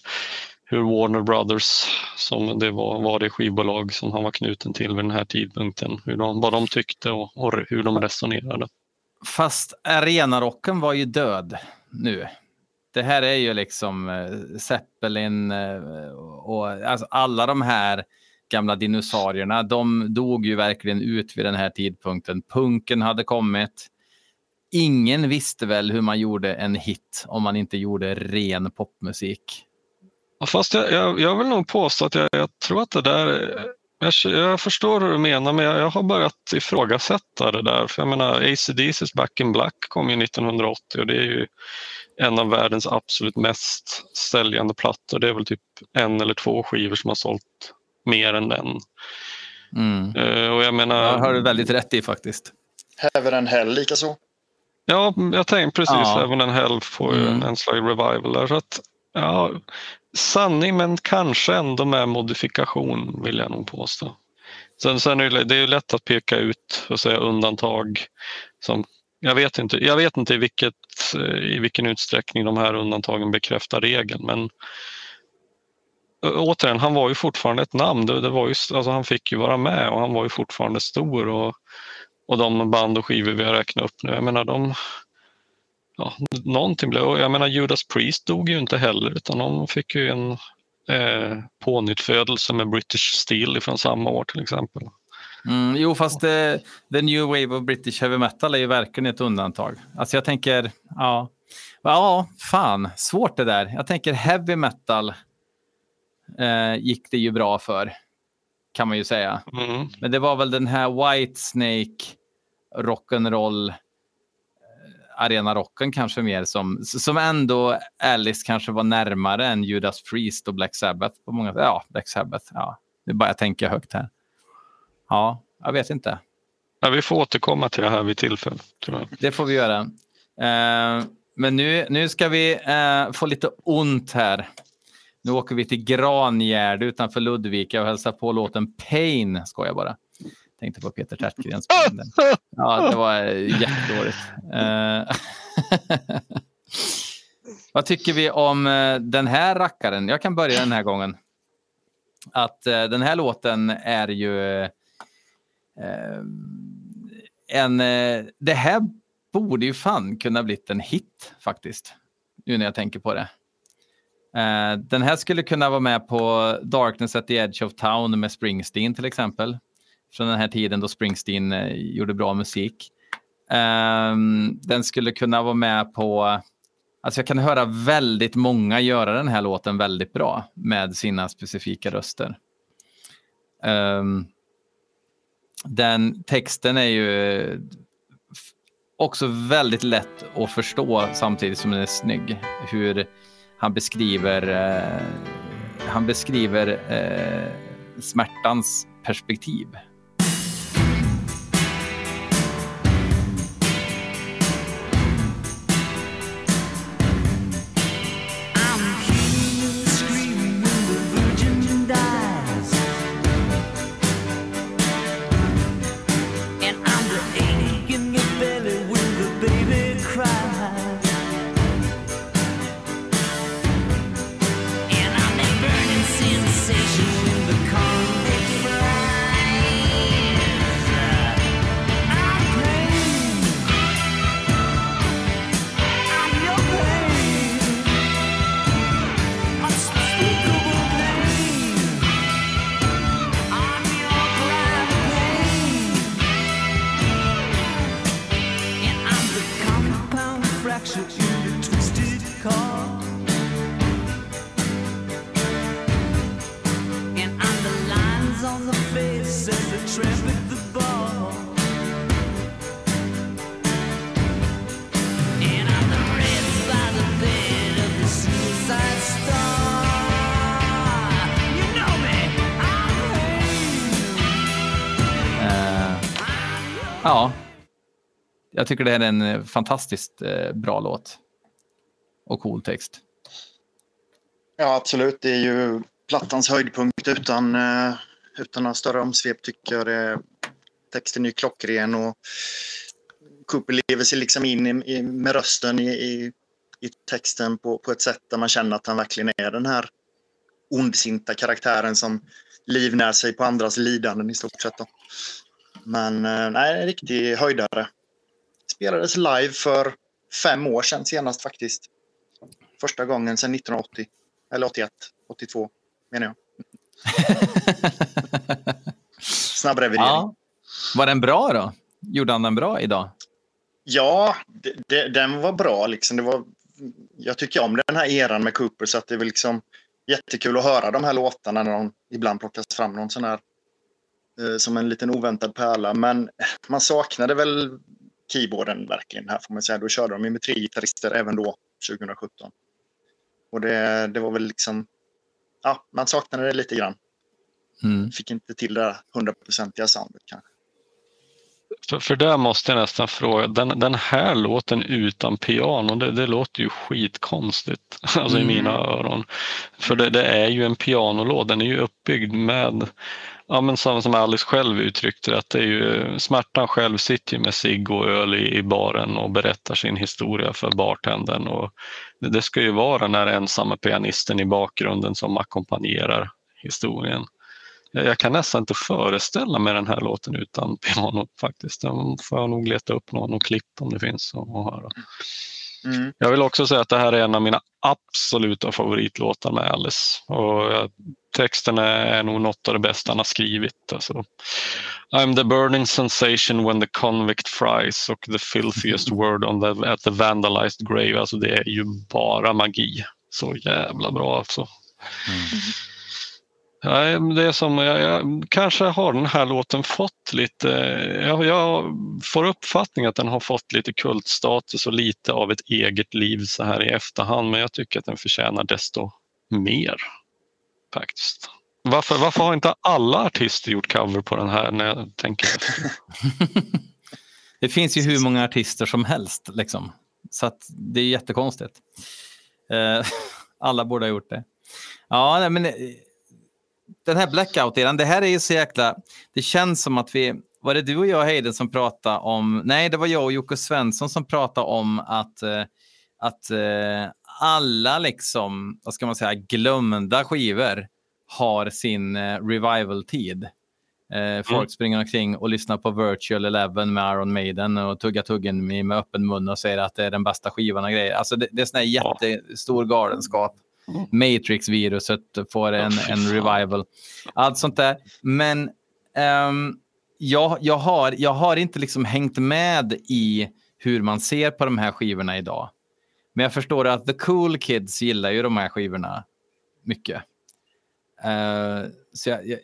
hur Warner Brothers, som det var, var det skivbolag som han var knuten till vid den här tidpunkten, hur de, vad de tyckte och, och hur de resonerade. Fast arenarocken var ju död nu. Det här är ju liksom eh, Zeppelin eh, och alltså alla de här gamla dinosaurierna. De dog ju verkligen ut vid den här tidpunkten. Punken hade kommit. Ingen visste väl hur man gjorde en hit om man inte gjorde ren popmusik. Fast jag, jag, jag vill nog påstå att jag, jag tror att det där jag, jag förstår hur du menar men jag, jag har börjat ifrågasätta det där. För jag menar ACDC's Back in Black kom ju 1980 och det är ju en av världens absolut mest säljande plattor. Det är väl typ en eller två skivor som har sålt mer än den. Mm. Eh, och jag menar, Jag har du väldigt rätt i faktiskt. Heaven and Hell likaså. Ja, jag tänkte precis. Ja. Även en Hell får ju en, Mm. en slags revival där. Så att, ja, sanning men kanske ändå med modifikation vill jag nog påstå. Sen, sen är det, det är ju lätt att peka ut och säga undantag. Som, jag, vet inte, jag vet inte i, vilket, Eh, i vilken utsträckning de här undantagen bekräftar regeln men återigen, han var ju fortfarande ett namn. Det, det var ju, alltså han fick ju vara med och han var ju fortfarande stor. Och, och de band och skivor vi har räknat upp nu, jag menar de... Ja, någonting blev... Jag menar Judas Priest dog ju inte heller utan de fick ju en eh, pånyttfödelse med British Steel från samma år till exempel. Mm, jo, fast uh, The New Wave of British Heavy Metal är ju verkligen ett undantag. Alltså jag tänker, ja, ja, fan, svårt det där. Jag tänker heavy metal uh, gick det ju bra för, kan man ju säga. Mm. Men det var väl den här White Snake rock'n'roll arena rocken kanske mer som, som ändå Alice kanske var närmare än Judas Priest och Black Sabbath på många Ja, Black Sabbath. Ja, det är bara jag tänker högt här. Ja, jag vet inte. Ja, vi får återkomma till det här vid tillfälle. Det får vi göra. Uh, men nu, nu ska vi uh, få lite ont här. Nu åker vi till Grangärde utanför Ludvika och hälsar på låten Pain, ska jag bara. Tänkte på Peter Tertgrens Ja, det var jättedåligt. Uh, vad tycker vi om den här rackaren? Jag kan börja den här gången. Att den här låten är ju Eh, en... Eh, det här borde ju fan kunna blivit en hit faktiskt. Nu när jag tänker på det. Eh, den här skulle kunna vara med på Darkness at the Edge of Town med Springsteen till exempel från den här tiden då Springsteen eh, gjorde bra musik. Ehm, den skulle kunna vara med på... Alltså jag kan höra väldigt många göra den här låten väldigt bra med sina specifika röster. Ehm, den texten är ju eh, också väldigt lätt att förstå samtidigt som den är snygg. Hur han beskriver, eh, han beskriver eh, smärtans perspektiv. Ja, jag tycker det är en eh, fantastiskt eh, bra låt. Och cool text. Ja, absolut. Det är ju plattans höjdpunkt utan, eh, utan några större omsvep tycker jag. Det, texten är klockren och Cooper lever sig liksom in i, i, med rösten i, i, i, texten på, på ett sätt där man känner att han verkligen är den här ondsinta karaktären som livnär sig på andras lidanden i stort sett. Då. Men eh, nej, en riktig höjdare. Spelades live för fem år sedan senast faktiskt. Första gången sedan 1980. Eller 81, 82 menar jag. Snabb revidering. Ja. Var den bra då? Gjorde han den bra idag? Ja, det, det, den var bra. Liksom. Det var, jag tycker om den här eran med Cooper så att det är liksom jättekul att höra de här låtarna när de ibland plockas fram någon sån här som en liten oväntad pärla. Men man saknade väl keyboarden verkligen här får man säga. Då körde de med tre gitarrister även då, 2017. Och det, det var väl liksom, ja, man saknade det lite grann. Mm. Fick inte till det hundraprocentiga soundet kanske. För, för där måste jag nästan fråga, den, den här låten utan piano, det, det låter ju skitkonstigt alltså mm. i mina öron. För det, det, är ju en pianolåt, den är ju uppbyggd med Ja, men som, som Alice själv uttryckte att det är ju, smärtan själv sitter med cigg och öl i, i, baren och berättar sin historia för bartendern. Och det, det ska ju vara den här ensamma pianisten i bakgrunden som ackompanjerar historien. Jag, jag kan nästan inte föreställa mig den här låten utan piano faktiskt. Den får jag nog leta upp någon och klipp om det finns att höra. Mm. Jag vill också säga att det här är en av mina absoluta favoritlåtar med Alice. Och texten är nog något av det bästa han har skrivit. Alltså, I'm the burning sensation when the convict fries och the filthiest word on the, at the vandalized grave. Alltså det är ju bara magi. Så jävla bra alltså. Mm. Ja, det är som, jag, jag, kanske har den här låten fått lite, jag, jag får uppfattning att den har fått lite kultstatus och lite av ett eget liv så här i efterhand men jag tycker att den förtjänar desto mer faktiskt. Varför, varför har inte alla artister gjort cover på den här när jag tänker det finns ju hur många artister som helst liksom. Så att det är jättekonstigt. Eh, alla borde ha gjort det. Ja, men eh, den här blackout-eran, det här är ju så jäkla... Det känns som att vi... Var det du och jag, Heiden, som pratade om... Nej, det var jag och Jocke Svensson som pratade om att, eh, att alla liksom, vad ska man säga, glömda skivor har sin eh, revival-tid. folk mm. springer omkring och lyssnar på Virtual Eleven med Iron Maiden och tuggar tuggen med öppen mun och säger att det är den bästa skivan och grejer. Alltså det, det är sån här jättestor galenskap. Matrix-viruset får en, en revival. Allt sånt där. Men um, jag, jag, har, jag har inte liksom hängt med i hur man ser på de här skivorna idag. Men jag förstår att the cool kids gillar ju de här skivorna mycket. Uh, så jag, jag,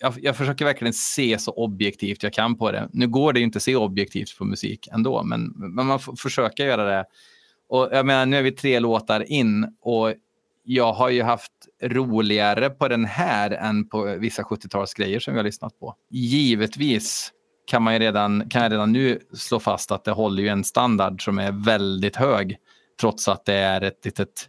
jag, jag, försöker verkligen se så objektivt jag kan på det. Nu går det ju inte att se objektivt på musik ändå, men, men man får försöka göra det. Och jag menar, nu är vi tre låtar in och jag har ju haft roligare på den här än på vissa 70-talsgrejer som vi har lyssnat på. Givetvis kan, man redan, kan jag redan nu slå fast att det håller ju en standard som är väldigt hög trots att det är ett litet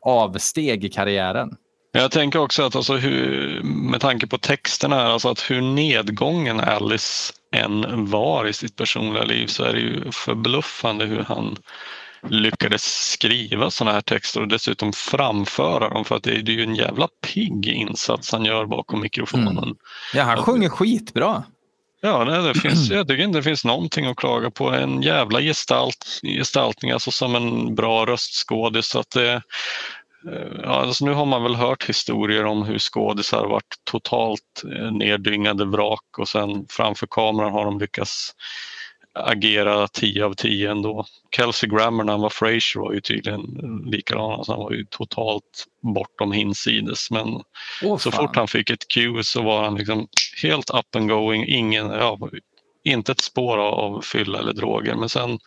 avsteg i karriären. Jag tänker också att alltså hur, med tanke på texterna, alltså att hur nedgången Alice än var i sitt personliga liv så är det ju förbluffande hur han lyckades skriva sådana här texter och dessutom framföra dem för att det är, ju en jävla pigg insats han gör bakom mikrofonen. Mm. Ja, han sjunger skitbra. Ja, nej, det finns, jag tycker inte det finns någonting att klaga på. En jävla gestalt, gestaltning, alltså som en bra röstskådis. Att det, eh, ja, alltså nu har man väl hört historier om hur skådisar varit totalt eh, neddyngade vrak och sen framför kameran har de lyckats agera 10 av 10 ändå. Kelsey Grammer när han var Fraser var ju tydligen likadan. Alltså han var ju totalt bortom hinsides. Men oh, så fort han fick ett cue så var han liksom helt up and going. Ingen, ja, inte ett spår av fylla eller droger. Men sen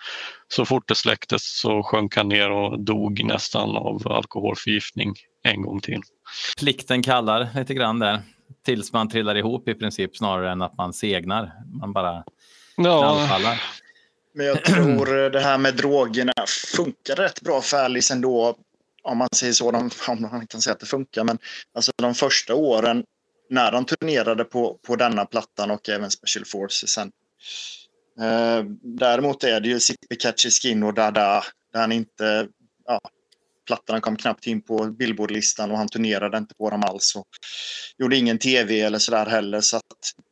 så fort det släcktes så sjönk han ner och dog nästan av alkoholförgiftning en gång till. Plikten kallar lite grann där. Tills man trillar ihop i princip snarare än att man segnar. Man bara Ja. Men jag tror det här med drogerna funkar rätt bra för Alice ändå. Om man säger så, om man kan säga att det funkar. Men alltså de första åren när de turnerade på, på denna plattan och även Special Forces sen. Eh, däremot är det ju Sippy Catchy Skin och Dada där han inte... Ja, plattorna kom knappt in på Billboardlistan och han turnerade inte på dem alls. Och gjorde ingen tv eller sådär heller. Så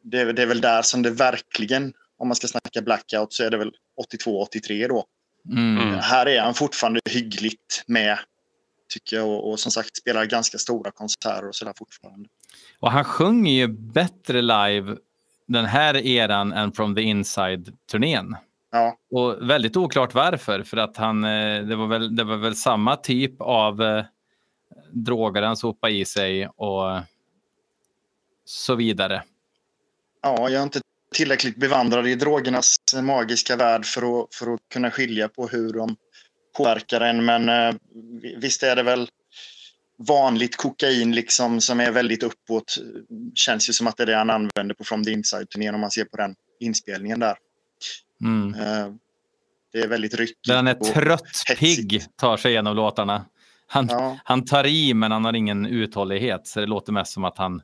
det, det är väl där som det verkligen om man ska snacka blackout så är det väl 82-83 då. Mm. Här är han fortfarande hyggligt med, tycker jag. Och, och som sagt spelar ganska stora konserter och sådär fortfarande. Och han sjunger ju bättre live den här eran än From the Inside-turnén. Ja. Och väldigt oklart varför, för att han, eh, det var väl, det var väl samma typ av eh, droger han sopade i sig och så vidare. Ja, jag har inte tillräckligt bevandrad i drogernas magiska värld för att, för att kunna skilja på hur de påverkar en. Men eh, visst är det väl vanligt kokain liksom som är väldigt uppåt. Känns ju som att det är det han använder på From the Inside-turnén om man ser på den inspelningen där. Mm. Eh, det är väldigt ryckigt. Han är trött, pigg, tar sig igenom låtarna. Han, ja. han tar i men han har ingen uthållighet så det låter mest som att han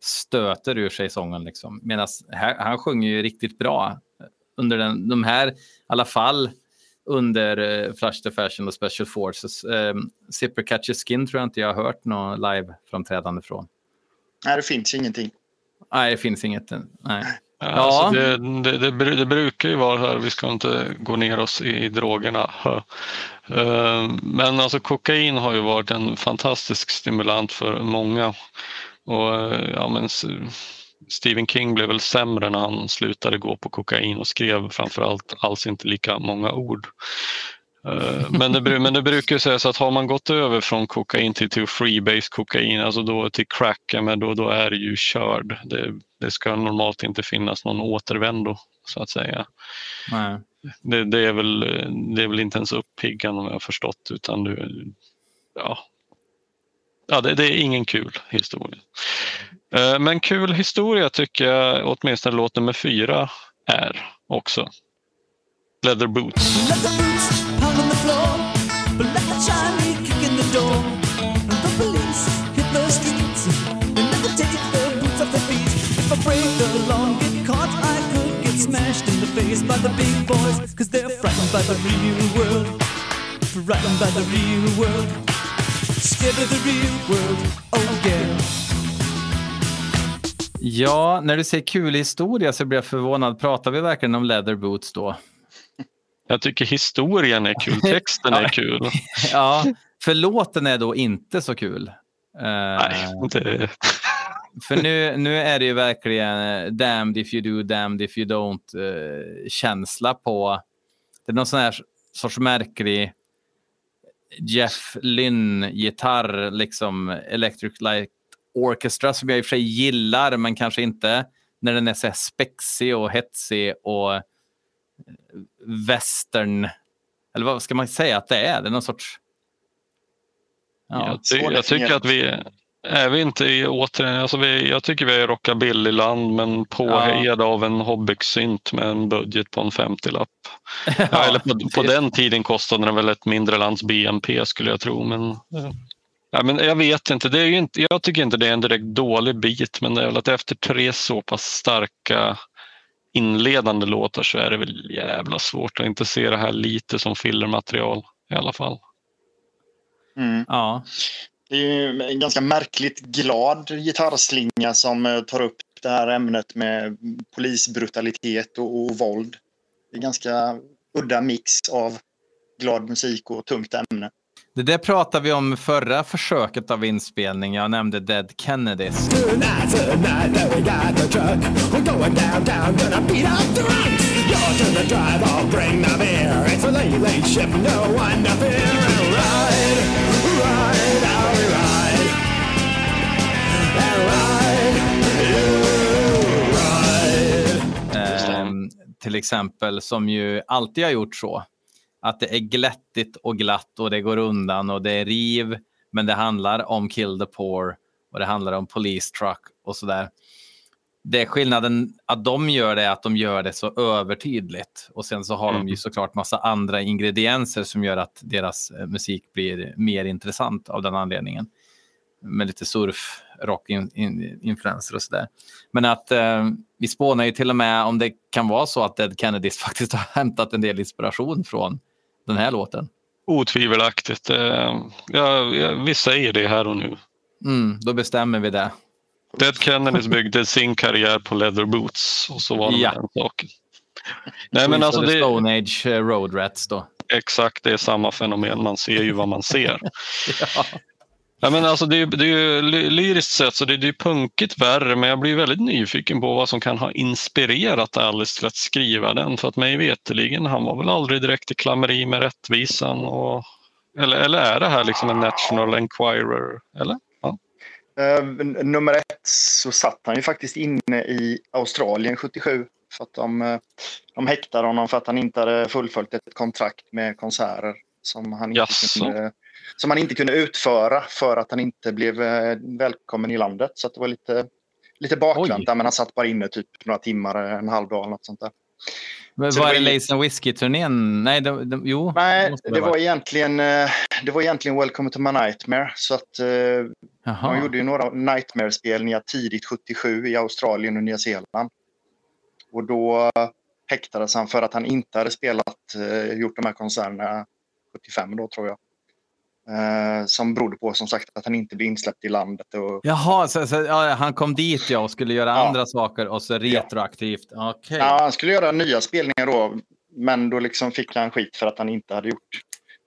stöter ur sig sången. Liksom. Medan han sjunger ju riktigt bra under den, de här, i alla fall under uh, Flash the Fashion och Special Forces. Um, Zipper Catch Skin tror jag inte jag har hört något live-framträdande från. Nej, det finns ingenting. Nej, det finns inget. Nej. Ja. Alltså det, det, det, det, brukar ju vara här, vi ska inte gå ner oss i, i drogerna. Ehm, men alltså kokain har ju varit en fantastisk stimulant för många. Och, ja, men, Stephen King blev väl sämre när han slutade gå på kokain och skrev framförallt alls inte lika många ord. Eh, men det, men det brukar sägas att har man gått över från kokain till, till freebase kokain, alltså då till crack, men då, då är det ju körd. Det, det ska normalt inte finnas någon återvändo så att säga. Nej. Det, det, är väl, det är väl inte ens uppiggande om jag har förstått utan du, ja, ja det, det, är ingen kul historia. Eh, men kul historia tycker jag åtminstone låt nummer fyra är också. Leather boots. Leather boots hung on the floor, but let the Chinese kick in the door. The police hit the streets, they never take the boots off their feet. If I break the law, get caught, I could get smashed in the face by the big boys, cause they're frightened by the real world. Frightened by the real world. Scared of the real world, oh yeah. Ja, när du säger kul historia så blir jag förvånad. Pratar vi verkligen om leather boots då? Jag tycker historien är kul, texten är kul. ja, för låten är då inte så kul. Nej, inte. För nu, nu är det ju verkligen eh, damned if you do, damned if you don't uh, känsla på. Det är någon sån här sorts märklig Jeff Lynne-gitarr, liksom Electric Light Orchestra som jag i och för sig gillar, men kanske inte när den är så här spexig och hetsig och western, eller vad ska man säga att det är? Det är någon sorts... Ja, jag, ty jag tycker att vi är vi inte i återigen, alltså vi, jag tycker vi är i rockabillyland men påhejade ja. av en hobbysynt med en budget på en 50-lapp. ja, eller på, på den tiden kostade den väl ett mindre lands BNP skulle jag tro. Men, ja, men jag vet inte, det är inte, jag tycker inte det är en direkt dålig bit men det är väl att efter tre så pass starka inledande låtar så är det väl jävla svårt att inte se det här lite som fillermaterial i alla fall. Mm. Ja. Det är en ganska märkligt glad gitarrslinga som eh, tar upp det här ämnet med polisbrutalitet och, och våld. Det är en ganska udda mix av glad musik och tungt ämne. Det där pratade vi om förra försöket av inspelning. Jag nämnde Dead Kennedys. Till exempel, som ju alltid har gjort så att det är glättigt och glatt och det går undan och det är riv. Men det handlar om Kill the Poor och det handlar om Police Truck och sådär. Det är skillnaden att de gör det att de gör det så övertydligt och sen så har mm. de ju mm. såklart massa andra ingredienser som gör att deras eh, musik blir mer intressant av den anledningen. Med lite surf, rock influenser och sådär. Men att eh, vi spånar ju till och med om det kan vara så att Dead Kennedys faktiskt har hämtat en del inspiration från den här låten? Otvivelaktigt. Eh, ja, vi säger det här och nu. Mm, då bestämmer vi det. Dead Kennedys byggde sin karriär på leather boots och så var det ja. den saken. Nej, men alltså det... Stone Age eh, Road Rats då. Exakt, det är samma fenomen. Man ser ju vad man ser. ja. Ja, men alltså det, är, det är ju lyriskt sett så det, det är punkigt värre men jag blir väldigt nyfiken på vad som kan ha inspirerat Alice till att skriva den. För att mig veterligen, han var väl aldrig direkt i klammeri med rättvisan. Och, eller, eller är det här liksom en National Enquirer? Eller? Ja. Uh, nummer ett så satt han ju faktiskt inne i Australien 77. För att de, eh, de häktade honom för att han inte hade fullföljt ett kontrakt med konserter som han inte Jaså. kunde som han inte kunde utföra för att han inte blev eh, välkommen i landet. Så det var lite, lite bakvänt där, men han satt bara inne typ några timmar, en halv dag eller något sånt där. Men var det, det Lace and Whiskey-turnén? Nej, det, det, jo. Nej, det, det var, egentligen, eh, det var egentligen Welcome to my nightmare. Så att, eh, de gjorde ju några Nightmare-spelningar tidigt 77 i Australien och Nya Zeeland. Och då häktades han för att han inte hade spelat, gjort de här konserterna 75 då tror jag. Eh, som berodde på som sagt att han inte blev insläppt i landet. Och... Jaha, så, så ja, han kom dit ja, och skulle göra ja. andra saker och så retroaktivt. Ja. Okay. ja, han skulle göra nya spelningar då, men då liksom fick han skit för att han inte hade gjort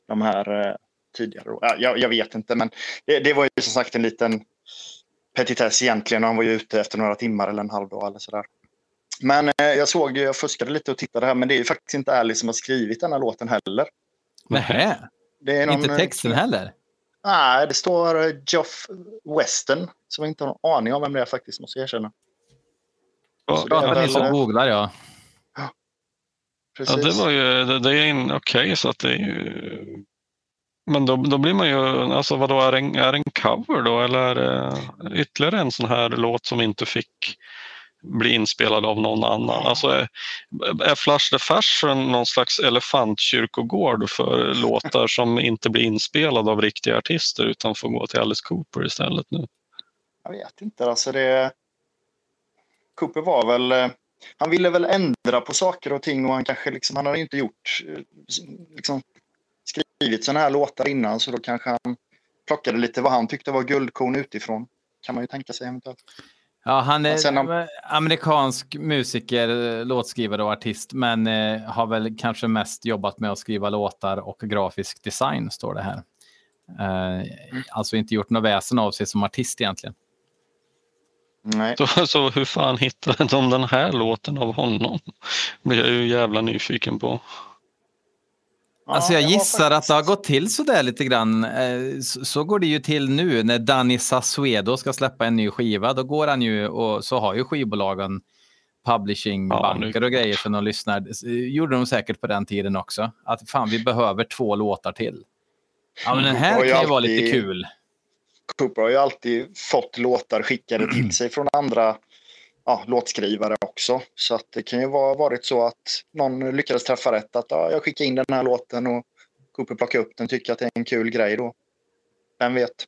de här eh, tidigare. Ja, jag, jag, vet inte, men det, det, var ju som sagt en liten petitess egentligen. Han var ju ute efter några timmar eller en halv dag eller sådär. Men eh, jag såg, jag fuskade lite och tittade här, men det är ju faktiskt inte Alice som har skrivit den här låten heller. Nähä? Det är någon, Inte texten heller? Nej, det står eh, Geoff Weston, som jag inte har någon aning om vem det är faktiskt, måste jag erkänna. Ja, Så det är Ja, väl- ni som googlar, ja. ja, Precis. det var ju det, det är en okej så att det är ju... Men då, då blir man ju, alltså vadå, är det en, är det en cover då eller är det ytterligare en sån här låt som inte fick bli inspelad av någon annan? Alltså är, Flash the Fashion någon slags elefantkyrkogård för låtar som inte blir inspelade av riktiga artister utan får gå till Alice Cooper istället nu? Jag vet inte. Alltså det... Cooper var väl... eh, Han ville väl ändra på saker och ting och han kanske liksom... Han har ju inte gjort... eh, Liksom, skrivit sådana här låtar innan så då kanske han plockade lite vad han tyckte var guldkorn utifrån. Kan man ju tänka sig eventuellt. Ja, han är om- amerikansk musiker, låtskrivare och artist, men eh, har väl kanske mest jobbat med att skriva låtar och grafisk design, står det här. Eh, Alltså inte gjort något väsen av sig som artist egentligen. Nej. Så, så hur fan hittade de den här låten av honom? blir jag ju jävla nyfiken på. Alltså jag gissar att det har gått till så där lite grann. Eh, Så, går det ju till nu när Danny Sasuedo ska släppa en ny skiva. Då går han ju och så har ju skivbolagen publishingbanker och grejer för någon lyssnar. Det gjorde de säkert på den tiden också. Att fan, vi behöver två låtar till. Ja, men den här ju kan ju vara lite alltid- kul. Cooper har ju alltid fått låtar skickade till sig från andra ja, låtskrivare också. Så att det kan ju vara varit så att någon lyckades träffa rätt. Att ja, jag skickar in den här låten och Cooper plockar upp den tycker att det är en kul grej då. Vem vet?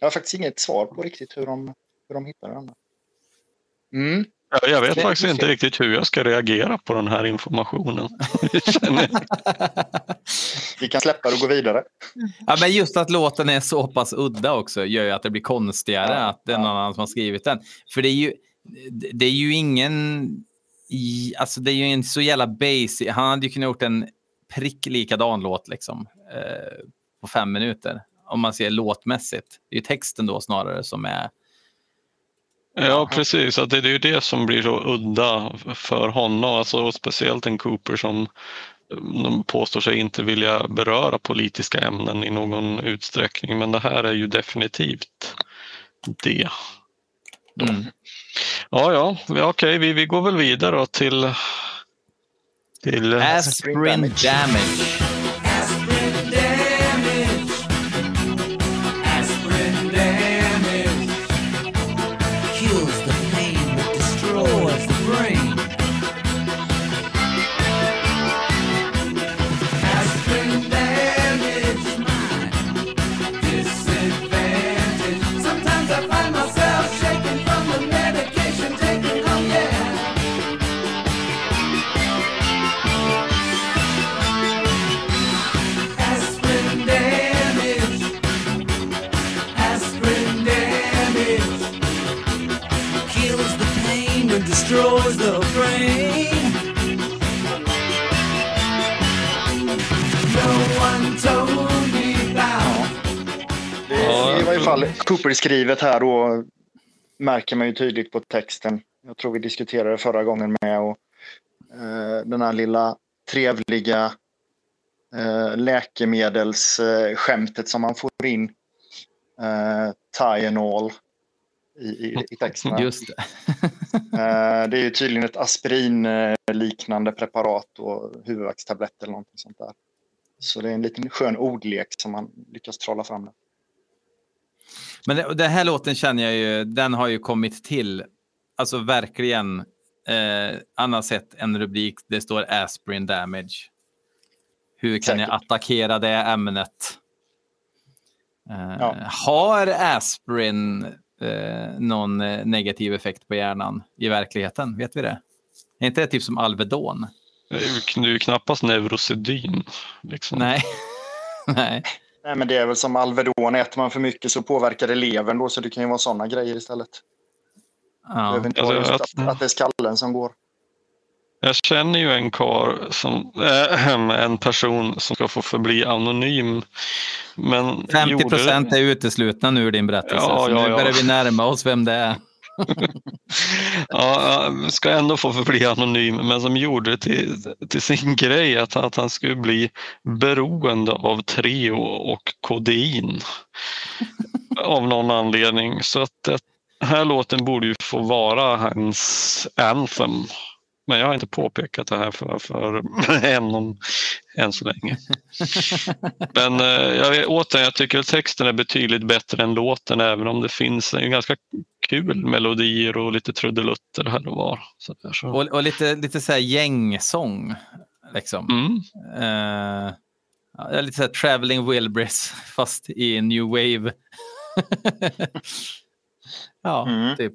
Jag har faktiskt inget svar på riktigt hur de, hur de hittade den. Mm. Ja, Jag vet faktiskt inte riktigt hur jag ska reagera på den här informationen. Vi kan släppa det och gå vidare. Ja, men just att låten är så pass udda också gör ju att det blir konstigare Ja, att det är någon annan som har skrivit den. För det är ju, det är ju ingen... Alltså det är ju en så jävla basic... Han hade ju kunnat gjort en prick likadan låt liksom eh, på fem minuter. Om man ser låtmässigt. Det är ju texten då snarare som är... Ja, precis. Att det är ju det som blir så udda för honom. Alltså, speciellt en Cooper som de påstår sig inte vilja beröra politiska ämnen i någon utsträckning. Men det här är ju definitivt det. Mm. Ja, ja, ja okej, vi, vi går väl vidare då till... till Aspirin damage. damage. Fall Cooper-skrivet här då märker man ju tydligt på texten. Jag tror vi diskuterade det förra gången med. Och, eh, den här lilla trevliga eh, läkemedelsskämtet som man får in. Eh, Tylenol i, i, i texten. Just det. Eh, det är ju tydligen ett aspirin-liknande preparat och huvudvärkstablett eller någonting sånt där. Så det är en liten skön ordlek som man lyckas trolla fram. Där. Men det, den här låten känner jag ju, den har ju kommit till, alltså verkligen, eh, annat sett en rubrik, det står aspirin damage. Hur kan jag Säkert. attackera det ämnet? Eh, Ja. Har aspirin eh, någon eh, negativ effekt på hjärnan i verkligheten? Vet vi det? Är inte det typ som Alvedon? Det är ju knappast neurosedyn. Liksom. Nej. Nej. Nej, men det är väl som Alvedon, äter man för mycket så påverkar det levern då, så det kan ju vara sådana grejer istället. Det Ja. behöver inte Alltså, att- att, att det är skallen som går. Jag känner ju en kar som, äh, en person som ska få förbli anonym. Men 50 gjorde procent det- är uteslutna nu ur din berättelse. Ja, så ja, nu ja. börjar vi närma oss vem det är. Ja, ska ändå få förbli anonym, men som gjorde det till, till sin grej att, att han skulle bli beroende av Treo och kodein. Av någon anledning. Så att den här låten borde ju få vara hans anthem. Men jag har inte påpekat det här för, för än, än så länge. Men eh, jag, återigen, jag tycker att texten är betydligt bättre än låten även om det finns en ganska kul melodier och lite trudelutter här och var. Så där, så. Och, och lite, lite så här gängsång. Liksom. Mm. Ja, lite så här Traveling Wilburys fast i New Wave. ja, Mm. typ.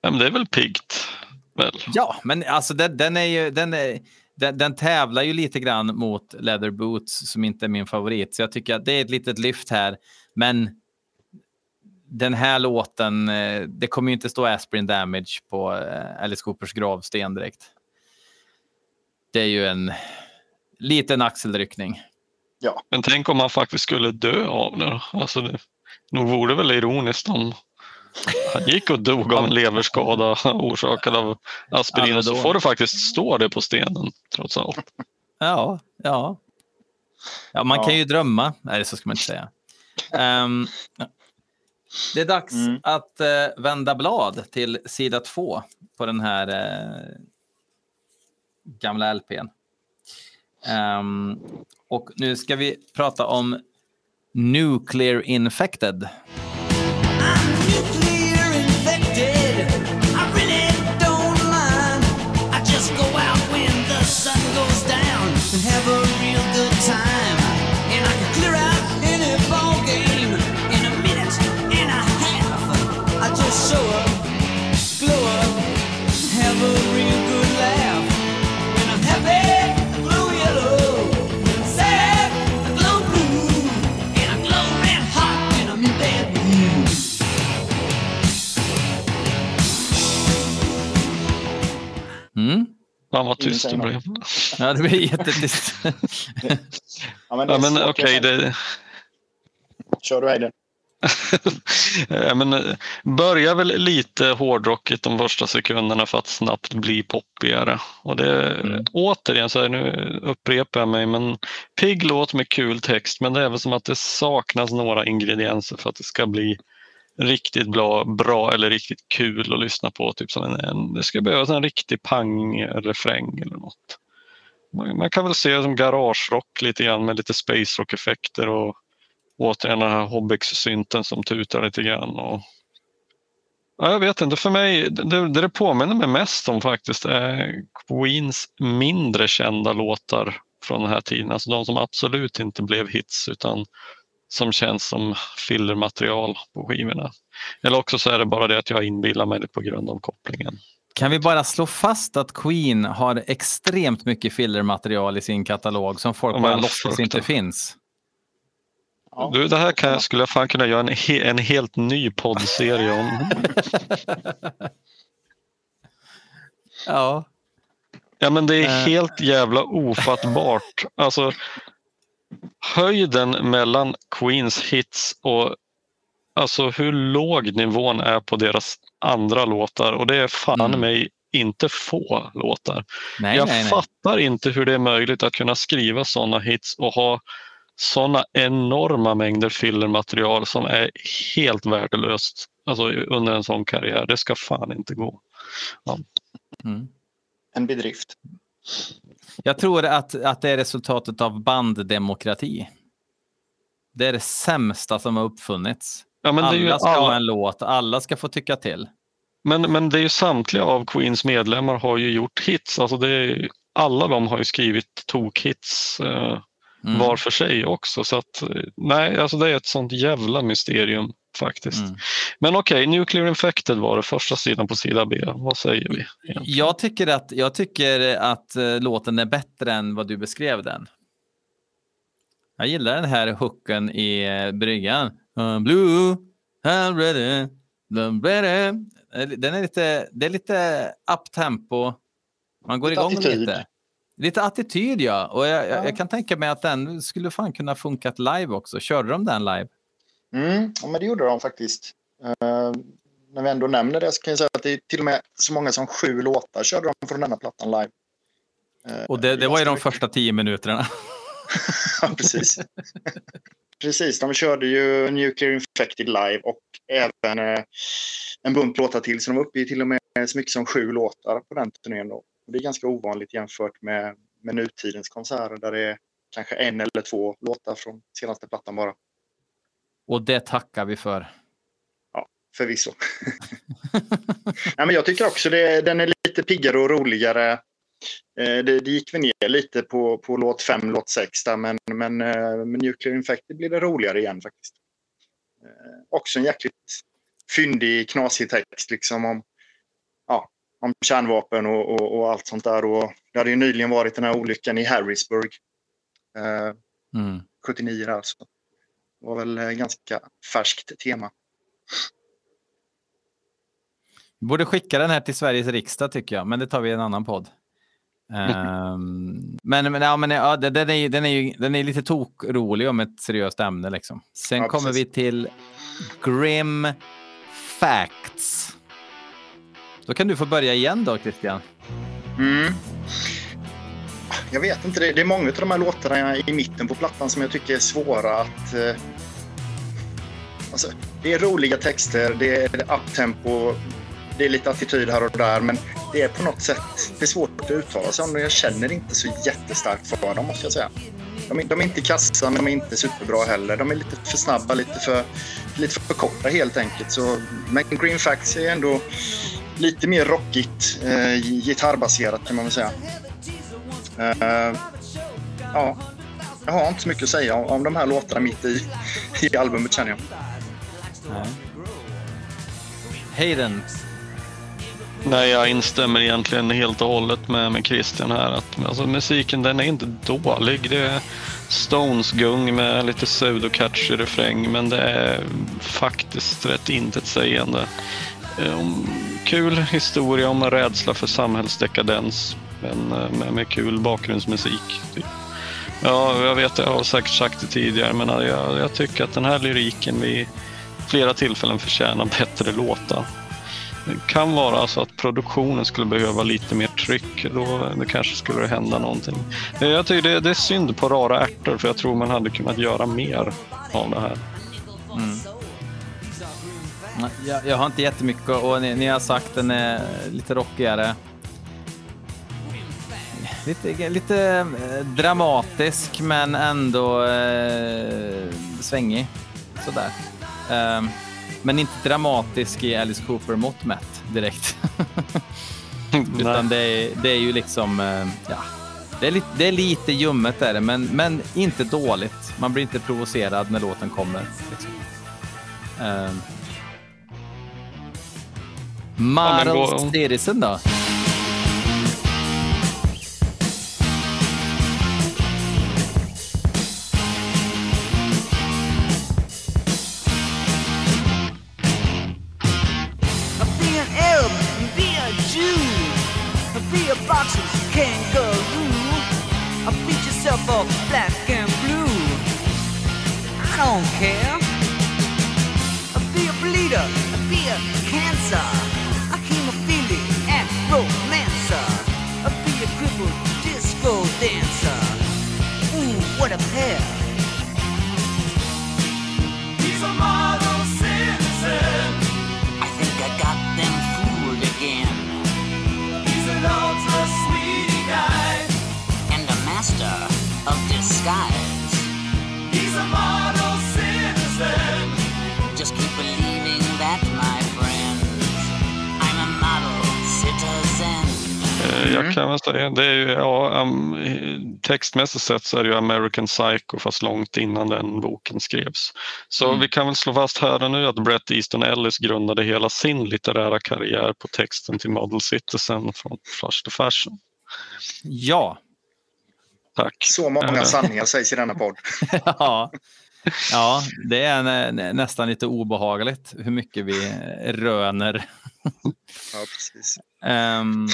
Ja, men det är väl piggt? Väl? Ja, men alltså den, den är ju... Den, är, den, den tävlar ju lite grann mot Leather Boots som inte är min favorit. Så jag tycker att det är ett litet lyft här. Men den här låten, eh, det kommer ju inte stå Aspirin Damage på eh, Alice Coopers gravsten direkt. Det är ju en liten axelryckning. Men tänk om han faktiskt skulle dö av det. Alltså det nog vore väl ironiskt om han gick och dog av en leverskada orsakad av aspirin. Och så får det faktiskt stå det på stenen trots allt. Ja, ja. Ja, man Ja. kan ju drömma. Nej, så ska man inte säga. Ehm, det är dags Mm. att eh, vända blad till sida två på den här eh, gamla LPn. Ehm, och nu ska vi prata om Nuclear Infected. Mm? Fan vad tyst det blev. Ja, det blir jättetyst. Ja, men Ja, men okej, jag- det, Kör du Hayden. Ja, men, eh, börjar väl lite hårdrockigt de första sekunderna för att snabbt bli poppigare. Och det, Mm. Återigen, så här, nu upprepar jag mig, men pigg låt med kul text men det är väl som att det saknas några ingredienser för att det ska bli riktigt bra, bra eller riktigt kul att lyssna på. Typ som en, en, det ska behövas en riktig pang-refräng eller något. Man, man kan väl se det som garagerock lite grann med lite space rock-effekter och återigen den här Hobbex-synten som tutar lite grann. Och... Ja, jag vet inte, för mig, det, det det påminner mig mest om faktiskt är Queens mindre kända låtar från den här tiden. Alltså de som absolut inte blev hits utan som känns som fillermaterial på skivorna. Eller också så är det bara det att jag inbillar mig det på grund av kopplingen. Kan vi bara slå fast att Queen har extremt mycket fillermaterial i sin katalog som folk bara låtsas inte finns? Ja. Du, det här kan jag, skulle jag fan kunna göra en, he, en helt ny poddserie om. Ja. Ja men det är Eh. helt jävla ofattbart. Alltså höjden mellan Queens hits och alltså hur låg nivån är på deras andra låtar och det är fan Mm. mig inte få låtar. Nej, jag nej, nej. fattar inte hur det är möjligt att kunna skriva sådana hits och ha sådana enorma mängder fillermaterial som är helt värdelöst alltså, under en sån karriär. Det ska fan inte gå. Mm. En bedrift. Jag tror att, att det är resultatet av banddemokrati. Det är det sämsta som har uppfunnits. Ja, är ju alla ska ha alla- en låt, alla ska få tycka till. Men, men det är ju samtliga av Queens medlemmar har ju gjort hits. Alltså det är, alla de har ju skrivit tokhits eh, Mm. var för sig också. Så att, eh, nej, alltså det är ett sånt jävla mysterium faktiskt. Mm. Men okej, Nuclear Infected var det första sidan på sida B. Vad säger vi? egentligen? Jag tycker att, jag tycker att eh, låten är bättre än vad du beskrev den. Jag gillar den här hooken i eh, bryggan. I'm blue, I'm ready, I'm ready. Eh, Den är lite, det är lite uptempo. Man går Lite igång attityd. lite. Lite attityd, ja. Och jag, jag, Ja. jag kan tänka mig att den skulle fan kunna funkat live också. Körde de den live? Mm, ja, men det gjorde de faktiskt. Eh, när vi ändå nämner det så kan jag säga att det är till och med så många som sju låtar körde de från denna plattan live. Eh, Och det, det var ju de första tio minuterna. Ja, precis. precis, de körde ju Nuclear Infected live och även eh, en bunt låtar till. Så de var uppe i till och med så mycket som sju låtar på den turnén. Då. Och det är ganska ovanligt jämfört med, med nutidens konserter där det är kanske en eller två låtar från senaste plattan bara. Och det tackar vi för. Förvisso. Nej, men jag tycker också det, den är lite piggare och roligare. Eh, det, det gick vi ner lite på, på låt 5, låt 6 där, men, men eh, med Nuclear Infected blir det roligare igen faktiskt. Eh, också en jäkligt fyndig, knasig text liksom om, ja, om kärnvapen och, och, och allt sånt där. Och det hade ju nyligen varit den här olyckan i Harrisburg. Eh, Mm. 79 där alltså. Det var väl eh, ganska färskt tema. Vi borde skicka den här till Sveriges riksdag tycker jag, men det tar vi i en annan podd. Ehm, men men, ja, men ja, den, är, den, är ju, den är lite tokrolig om ett seriöst ämne. Liksom. Sen Ja, kommer vi till Grim Facts. Då kan du få börja igen då, Christian. Mm. Jag vet inte, det det är många av de här låtarna i mitten på plattan som jag tycker är svåra att... Eh, alltså, det är roliga texter, det är uptempo, det är lite attityd här och där, men det är på något sätt det är svårt att uttala sig om det. Jag känner inte så jättestarkt för dem, måste jag säga. De är, de är inte kassa, men de är inte superbra heller. De är lite för snabba, lite för, lite för korta helt enkelt. Så, men Green Facts är ändå lite mer rockigt, eh, gitarrbaserat kan man väl säga. Eh, ja, jag har inte så mycket att säga om, om de här låtarna mitt i, i albumet känner jag. Nej. Hayden. Nej, jag instämmer egentligen helt och hållet med, med Christian här. Att, alltså, musiken den är inte dålig. Det är Stones-gung med lite pseudo-catchy refräng, men det är faktiskt rätt intetsägande. Om- Kul historia om en rädsla för samhällsdekadens, men eh, med, med kul bakgrundsmusik. Typ. Ja, jag vet, jag har säkert sagt det tidigare, men eh, jag, jag tycker att den här lyriken vid flera tillfällen förtjänar bättre låtar. Det kan vara så att produktionen skulle behöva lite mer tryck. Då eh, det kanske skulle hända någonting. Jag tycker det, det är synd på rara ärtor för jag tror man hade kunnat göra mer av det här. Mm. Jag, jag har inte jättemycket och ni, ni har sagt den är lite rockigare. Lite, lite eh, dramatisk men ändå eh, svängig. Sådär. Ehm, men inte dramatisk i Alice Cooper-mått mätt direkt. Utan det är, det är ju liksom, eh, ja, det är, lite, det är lite ljummet där, det, men, men inte dåligt. Man blir inte provocerad när låten kommer. Liksom. Ehm. Model gå- Citizen då? Väl säga, det är ju, ja, um, textmässigt sett så är det ju American Psycho fast långt innan den boken skrevs. Så Mm. vi kan väl slå fast här och nu att Bret Easton Ellis grundade hela sin litterära karriär på texten till Model Citizen från Flush to Fashion. Ja. Tack. Så många Eh. sanningar sägs i denna podd. ja. Ja, det är nä, nä, nästan lite obehagligt hur mycket vi röner. Ja, precis. Ehm,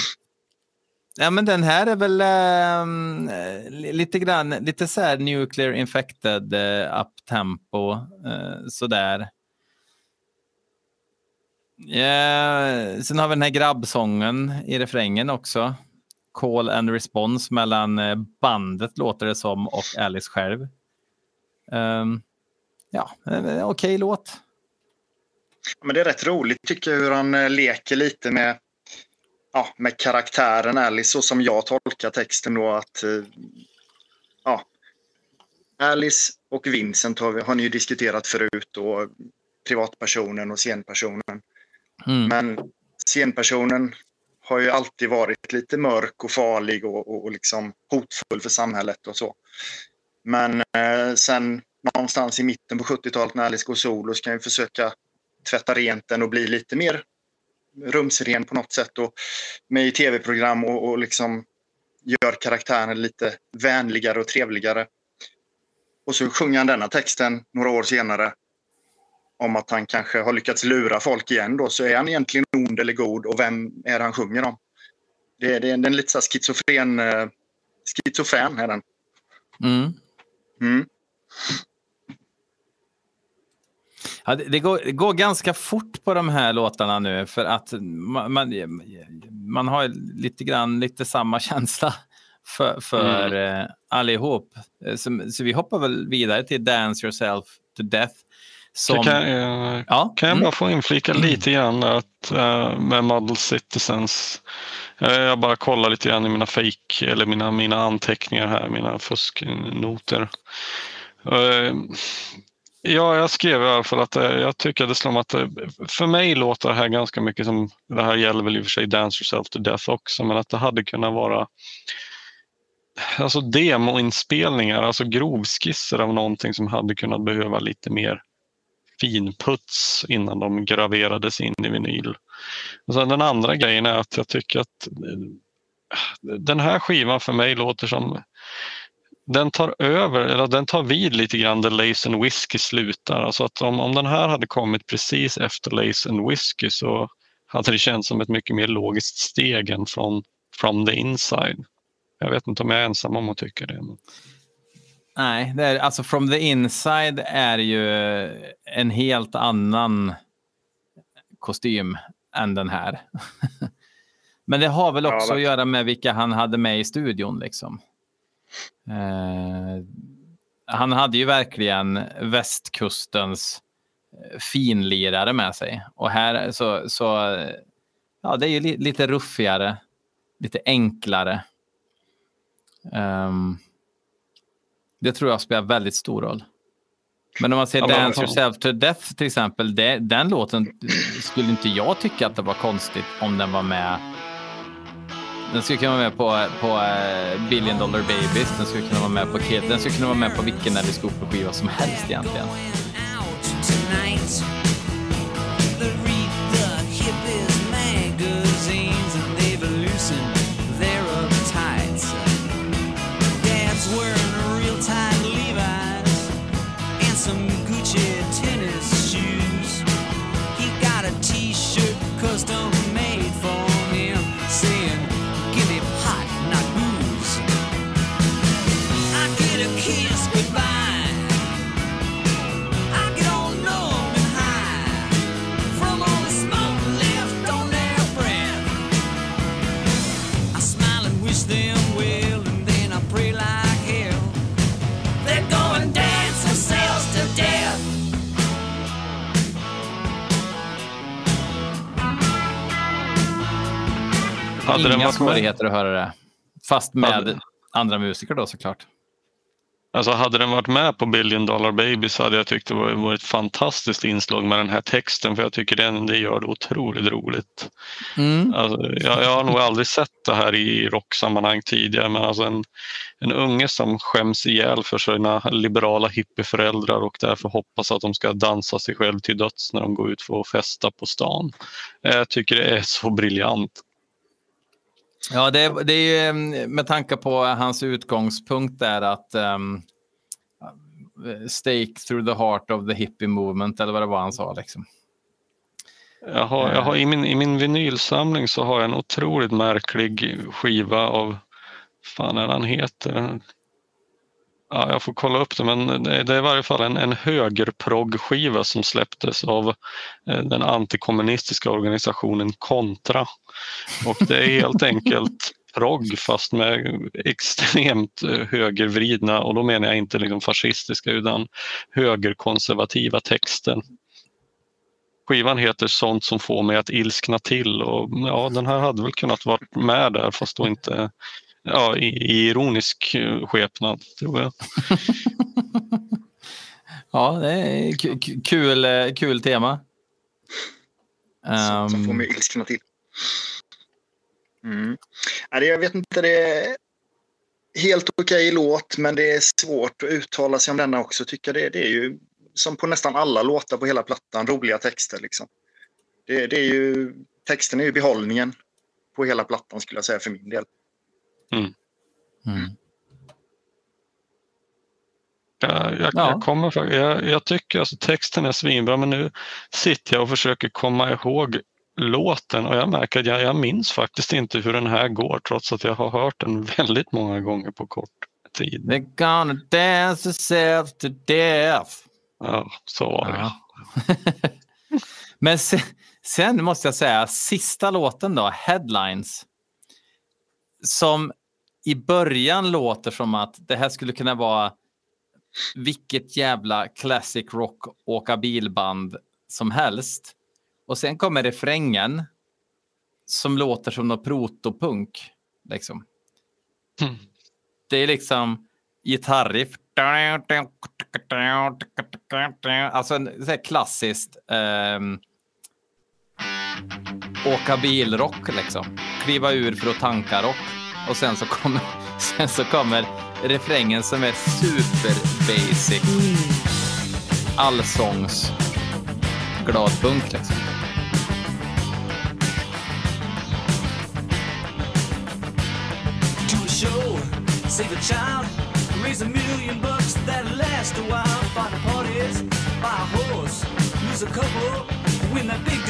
Ja, men den här är väl ehm, lite grann, lite så här nuclear infected eh, up-tempo, eh, sådär. Yeah. sen har vi den här grabbsången i refrängen också. Call and response mellan eh, bandet låter det som och Alice själv. Um, ja, eh, okej okay låt. Men det är rätt roligt tycker jag hur han leker lite med, ja, med karaktären Alice så som jag tolkar texten då att eh, ja, Alice och Vincent har, har ni ju diskuterat förut och privatpersonen och scenpersonen. Mm. Men scenpersonen har ju alltid varit lite mörk och farlig och, och, och liksom hotfull för samhället och så. Men eh, sen någonstans i mitten på 70-talet när Alice går solo så kan jag försöka tvätta rent den och bli lite mer rumsren på något sätt och med i tv-program och, och liksom gör karaktären lite vänligare och trevligare. Och så sjunger han denna texten några år senare om att han kanske har lyckats lura folk igen då, så är han egentligen ond eller god och vem är det han sjunger om? Det, det, det är en lite så schizofren, eh, schizofren är den. Mm. Mm. Ja, det, går, det går ganska fort på de här låtarna nu för att man, man, man har lite grann lite samma känsla för, för Mm. eh, allihop. Eh, Så, så vi hoppar väl vidare till Dance yourself to death. Som, kan, eh, ja, kan jag mm. bara få inflika lite grann att, med Model Citizens. Jag bara kollar lite grann i mina fake eller mina, mina anteckningar här, mina fusknoter. Ja, jag skrev i alla fall att eh, jag tycker att det slår mig att eh, för mig låter det här ganska mycket som, det här gäller väl i och för sig Dance yourself to death också, men att det hade kunnat vara alltså demoinspelningar, alltså grovskisser av någonting som hade kunnat behöva lite mer finputs innan de graverades in i vinyl. Och sen den andra grejen är att jag tycker att eh, den här skivan för mig låter som den tar över, eller den tar vid lite grann där Lace and Whiskey slutar. Alltså att om, om den här hade kommit precis efter Lace and Whiskey så hade det känts som ett mycket mer logiskt steg än från From the Inside. Jag vet inte om jag är ensam om att tycka det. Men... Nej, det är, alltså From the Inside är ju en helt annan kostym än den här. Men det har väl Ja, också att verkligen. göra med vilka han hade med i studion. Liksom. Eh, han hade ju verkligen västkustens eh, finlirare med sig. Och här så, så ja, det är ju li, lite ruffigare, lite enklare. Ehm, det tror jag spelar väldigt stor roll. Men om man ser Ja, Dance yourself to death till exempel, det, den låten skulle inte jag tycka att det var konstigt om den var med. Den skulle kunna vara med på, på eh, Billion Dollar Babies, den skulle kunna vara med på Kid, den skulle kunna vara med på vilken Alice Cooper-skiva som helst egentligen. Hade Inga varit med, svårigheter att höra det. Fast med Hade- andra musiker då såklart. alltså hade den varit med på Billion Dollar Baby så hade jag tyckt det var, var ett fantastiskt inslag med den här texten för jag tycker den, det gör det otroligt roligt. Mm. Alltså, jag, jag har nog aldrig sett det här i rocksammanhang tidigare men alltså en, en unge som skäms ihjäl för sina liberala hippieföräldrar och därför hoppas att de ska dansa sig själv till döds när de går ut för att festa på stan. Jag tycker det är så briljant. Ja, det är, det är ju med tanke på hans utgångspunkt där att um, stake through the heart of the hippie movement eller vad det var han sa. Liksom. Jag har, jag har, i, min, I min vinylsamling så har jag en otroligt märklig skiva av, fan är han heter? Ja, jag får kolla upp det men det, är i varje fall en, en högerproggskiva som släpptes av eh, den antikommunistiska organisationen Kontra. Och det är helt enkelt progg fast med extremt eh, högervridna och då menar jag inte liksom fascistiska utan högerkonservativa texter. Skivan heter Sånt som får mig att ilskna till och ja, den här hade väl kunnat vara med där fast då inte ja, i, i ironisk eh, skepnad tror jag. Ja, det är ku- ku- kul, eh, kul tema. Som, som får Ehm, mig ilskna till. Mm. Jag vet inte, det är helt okej låt men det är svårt att uttala sig om denna också. Tycker det, det är ju som på nästan alla låtar på hela plattan, roliga texter. Liksom. Det, det är ju, texten är ju behållningen på hela plattan skulle jag säga för min del. Mm. Jag, jag, Ja. jag, kommer, jag, jag tycker alltså texten är svinbra men nu sitter jag och försöker komma ihåg låten och jag märker att jag, jag minns faktiskt inte hur den här går trots att jag har hört den väldigt många gånger på kort tid. They're gonna dance themselves to death. Ja, så var det. Ja. Men sen, sen måste jag säga, sista låten då, Headlines. Som i början låter som att det här skulle kunna vara vilket jävla classic rock åka bilband som helst. Och sen kommer refrängen som låter som något protopunk. Liksom. Mm. Det är liksom gitarriff. Alltså en så här klassiskt ehm, åka bilrock liksom. Kliva ur för att tanka rock. Och sen så kommer, sen så kommer refrängen som är super basic. Allsångs glad punk liksom. to a show, save a child, raise a million bucks that last a while. Find the parties, buy a horse, lose a couple, win that big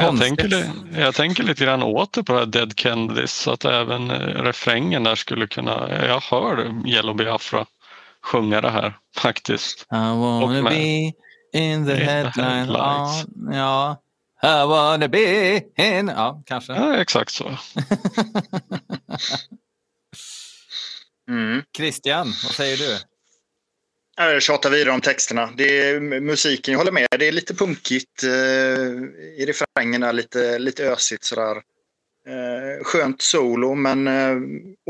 headlines. Jag Konstigt. tänker, jag tänker lite grann åter på det här Dead Kennedys så att även eh, refrängen där skulle kunna, jag hör Yellow Biafra sjunga det här faktiskt. I wanna be in the headline. Ja. I wanna be in... Ja, kanske. Ja, exakt så. Mm. Christian, vad säger du? Jag tjatar vidare om texterna. Det är musiken, jag håller med. Det är lite punkigt eh, i refrängerna, lite, lite ösigt sådär. Eh, skönt solo, men eh,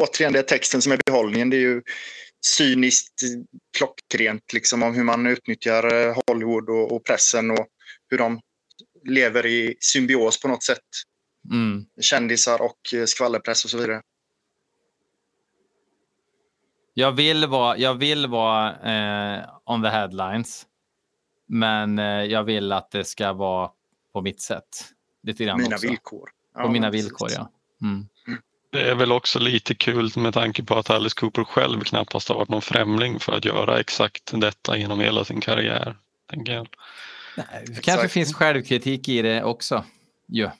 återigen det är texten som är behållningen. Det är ju cyniskt klockrent liksom om hur man utnyttjar eh, Hollywood och, och pressen och hur de lever i symbios på något sätt. Mm. Kändisar och eh, skvallerpress och så vidare. Jag vill vara, jag vill vara eh, on the headlines. Men eh, jag vill att det ska vara på mitt sätt. Lite grann Mina också. villkor. På Ja, mina precis. villkor, ja. Mm. Det är väl också lite kul med tanke på att Alice Cooper själv knappast har varit någon främling för att göra exakt detta genom hela sin karriär. Tänker jag. Nej, Det kanske finns självkritik i det också. Ja.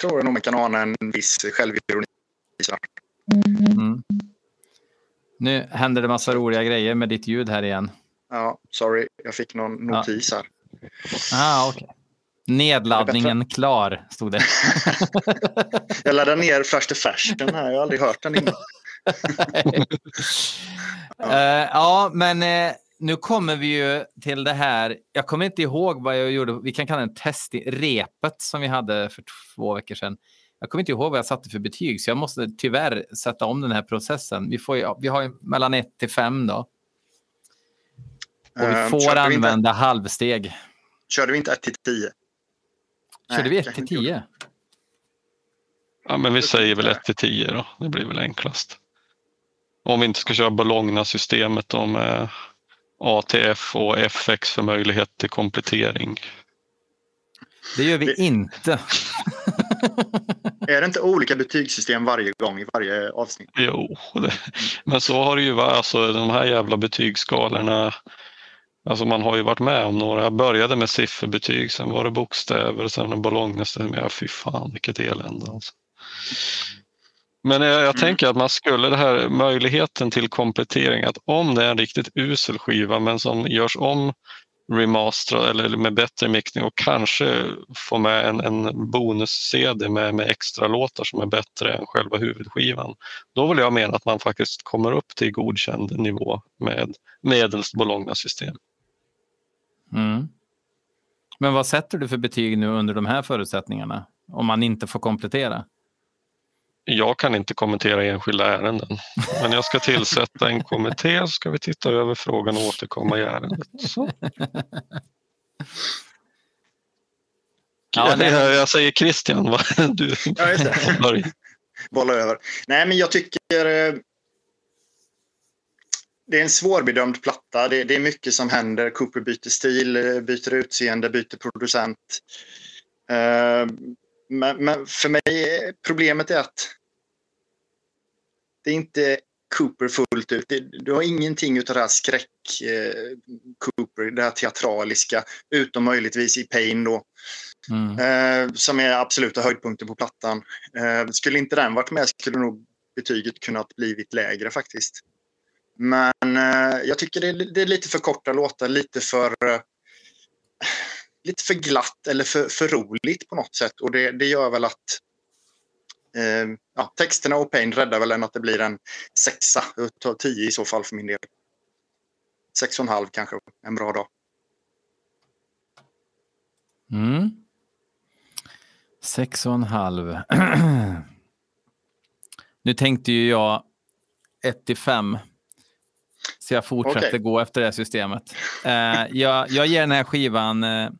tror jag nog man kan ana en viss självironi. här. Mm. Nu händer det massa roliga grejer med ditt ljud här igen. Ja, sorry, jag fick någon notis här. Ah, okay. Nedladdningen klar, stod det. Jag laddar ner Flash to Fashion här, jag har aldrig hört den innan. Eh, ja, men eh, nu kommer vi ju till det här. Jag kommer inte ihåg vad jag gjorde. Vi kan kalla det test repet som vi hade för två veckor sedan. Jag kommer inte ihåg vad jag satte för betyg, så jag måste tyvärr sätta om den här processen. Vi, får ju, vi har ju mellan 1 till 5 då. Och vi Eh, får körde vi inte- använda halvsteg. Körde vi inte 1 till 10? Körde Nej, vi 1 kanske till inte 10? Ja, men vi säger väl inte 1 till 10 då. Det blir väl enklast. Om vi inte ska köra Bologna-systemet då med ATF och FX för möjlighet till komplettering. Det gör vi Det- inte. Är det inte olika betygssystem varje gång i varje avsnitt? Jo, det, men så har det ju varit. Alltså, de här jävla betygsskalorna. Alltså man har ju varit med om några. Jag började med sifferbetyg, sen var det bokstäver, sen en Bologna-system. Ja, fy fan vilket elände. Alltså. Men jag, jag Mm. tänker att man skulle det här möjligheten till komplettering, att om det är en riktigt usel skiva men som görs om remasterad eller med bättre mixning och kanske få med en, en bonus-CD med, med extra låtar som är bättre än själva huvudskivan. Då vill jag mena att man faktiskt kommer upp till godkänd nivå med medelst Bologna-system. Mm. Men vad sätter du för betyg nu under de här förutsättningarna? Om man inte får komplettera? Jag kan inte kommentera enskilda ärenden, men jag ska tillsätta en kommitté så ska vi titta över frågan och återkomma i ärendet. Så. Ja, det- jag, säger Christian, vad du Ja, just det. börja. bolla över. Nej, men jag tycker eh, det är en svårbedömd platta. Det, det är mycket som händer. Cooper byter stil, eh, byter utseende, byter producent. Eh, men, men för mig, är- problemet är att det är inte Cooper fullt ut. Du har ingenting av det här skräck eh, Cooper, det här teatraliska, utom möjligtvis i Pain då. Mm. Eh, som är absoluta höjdpunkten på plattan. Eh, skulle inte den varit med skulle nog betyget kunnat blivit lägre faktiskt. Men jag tycker det är, det är lite för korta låtar, lite för lite för glatt eller för, för roligt på något sätt. Och det, det gör väl att ja, texterna och Pain räddar väl en att det blir en sexa utav tio i så fall för min del. Sex och en halv kanske, en bra dag. Mm. Sex och en halv. nu tänkte ju jag 1 till 5. Så jag fortsätter Okej. gå efter det systemet. Eh, jag, jag ger den här skivan eh,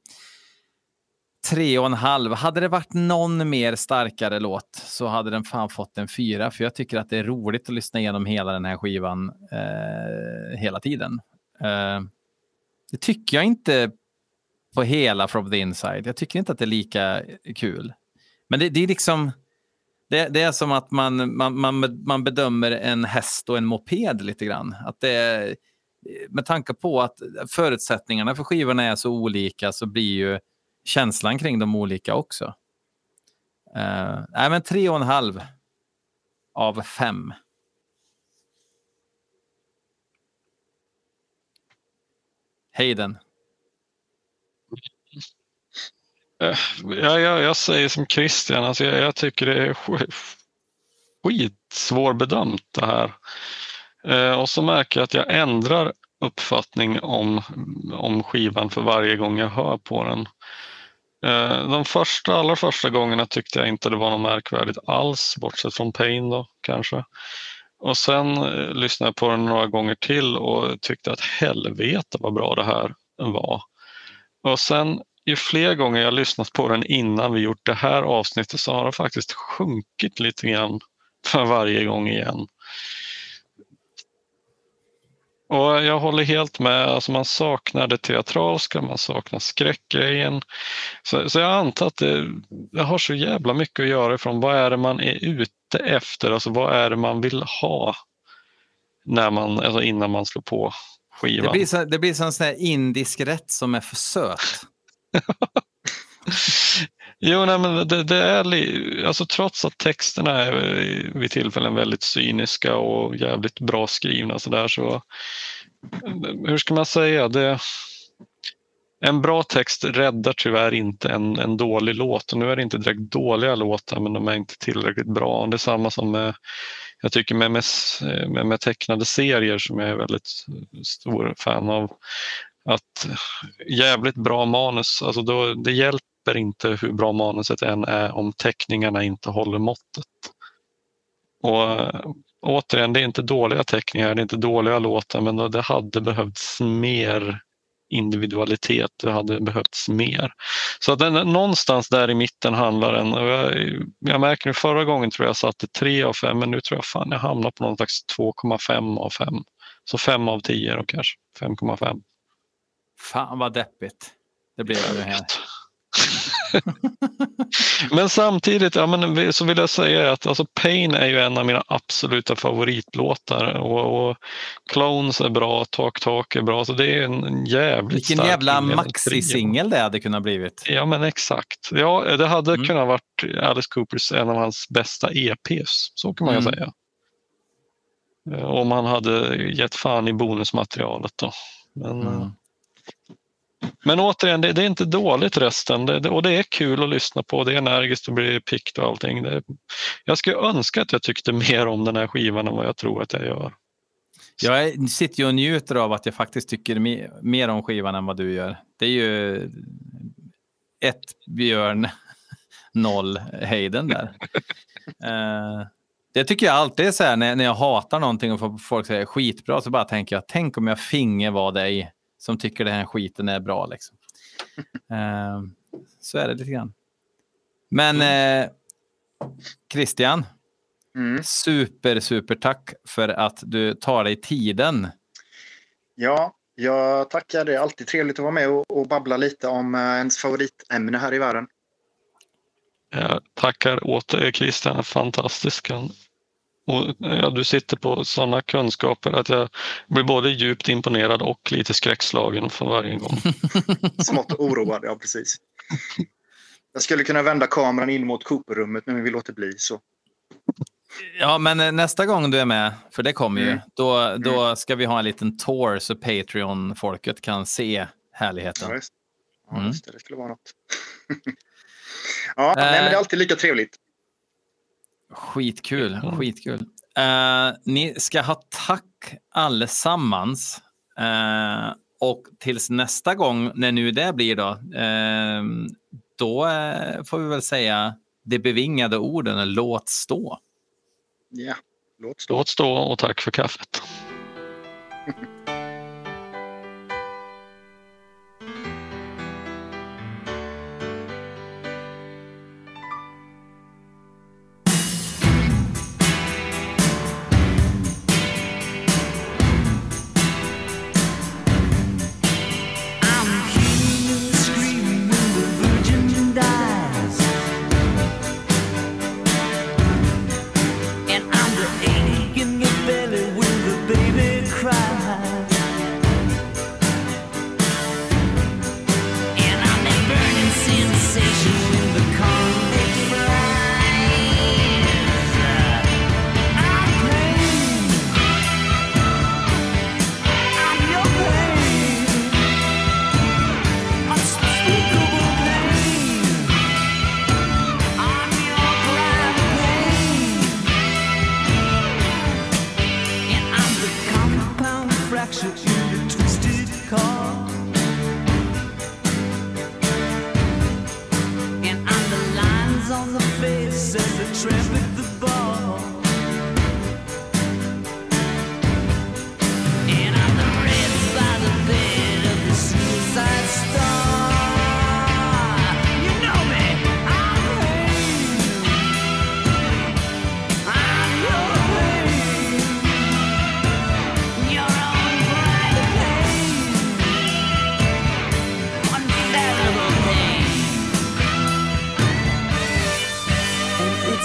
tre och en halv. Hade det varit någon mer starkare låt så hade den fan fått en fyra. För jag tycker att det är roligt att lyssna igenom hela den här skivan eh, hela tiden. Eh, det tycker jag inte på hela From the Inside. Jag tycker inte att det är lika kul. Men det, det är liksom... Det, det är som att man, man, man, man bedömer en häst och en moped lite grann. Att det är, med tanke på att förutsättningarna för skivorna är så olika så blir ju känslan kring de olika också. Uh, nej, men tre och en halv av fem. Hayden. Eh, ja, jag, jag säger som Christian, alltså jag, jag tycker det är skitsvårbedömt det här. Eh, och så märker jag att jag ändrar uppfattning om, om skivan för varje gång jag hör på den. Eh, de första, allra första gångerna tyckte jag inte det var något märkvärdigt alls, bortsett från Pain då kanske. Och sen eh, lyssnade jag på den några gånger till och tyckte att helvete vad bra det här var. Och sen ju fler gånger jag lyssnat på den innan vi gjort det här avsnittet så har det faktiskt sjunkit lite grann för varje gång igen. Och jag håller helt med, alltså man saknar det teatralska, man saknar skräckgrejen. Så, så jag antar att det, det har så jävla mycket att göra ifrån vad är det man är ute efter, alltså vad är det man vill ha när man, alltså innan man slår på skivan. Det blir, så, det blir sån sån här indisk rätt som är för söt. Jo, nej, men det, det är li- alltså trots att texterna är vid tillfällen väldigt cyniska och jävligt bra skrivna så där så hur ska man säga? Det, en bra text räddar tyvärr inte en, en dålig låt och nu är det inte direkt dåliga låtar men de är inte tillräckligt bra. Det är samma som med, jag tycker med, med, med, tecknade serier som jag är väldigt stor fan av. Att jävligt bra manus, alltså då, det hjälper inte hur bra manuset än är om teckningarna inte håller måttet. Och äh, återigen, det är inte dåliga teckningar, det är inte dåliga låtar men det hade behövts mer individualitet, det hade behövts mer. Så att den, någonstans där i mitten handlar den, jag, jag märker nu förra gången tror jag satte 3 av 5 men nu tror jag fan jag hamnar på någon slags 2,5 av 5. Så 5 av 10 då kanske, 5,5. Fan vad deppigt det blev nu här. Men samtidigt ja, men så vill jag säga att alltså, Pain är ju en av mina absoluta favoritlåtar och, och Clones är bra, Talk Talk är bra, så det är en jävligt Vilken stark jävla maxi-singel det hade kunnat blivit. Ja men exakt. Ja, det hade Mm. kunnat varit Alice Coopers en av hans bästa EPs, så kan man ju Mm. säga. Eh, Om han hade gett fan i bonusmaterialet då. Men, eh, Mm. Men återigen, det, det är inte dåligt resten det, det, och det är kul att lyssna på. Det är energiskt och blir pickt och allting. Jag skulle önska att jag tyckte mer om den här skivan än vad jag tror att jag gör. Jag sitter ju och njuter av att jag faktiskt tycker me- mer om skivan än vad du gör. Det är ju ett Björn, noll Hayden där. Eh, det tycker jag alltid är så här när, när jag hatar någonting och får folk säger skitbra så bara tänker jag tänk om jag finge var dig som tycker den här skiten är bra. Liksom. Eh, så är det lite grann. Men eh, Christian, Mm. super, super tack för att du tar dig tiden. Ja, jag tackar. Det är alltid trevligt att vara med och, och babbla lite om eh, ens favoritämne här i världen. Jag tackar åter Christian, fantastisk. Och, ja, du sitter på sådana kunskaper att jag blir både djupt imponerad och lite skräckslagen för varje gång. Smått oroad, ja precis. Jag skulle kunna vända kameran in mot Cooper-rummet men vi låter bli. Så. Ja, men eh, nästa gång du är med, för det kommer ju, Mm. då, då ska vi ha en liten tour så Patreon-folket kan se Ja, härligheten. just, ja, Mm. just det. Det skulle vara något. ja, nej, men det är alltid lika trevligt. Skitkul, Ja. skitkul. Eh, ni ska ha tack allesammans. Eh, och tills nästa gång, när nu det blir då, eh, då får vi väl säga de bevingade orden låt stå. Ja, låt stå. Låt stå och tack för kaffet.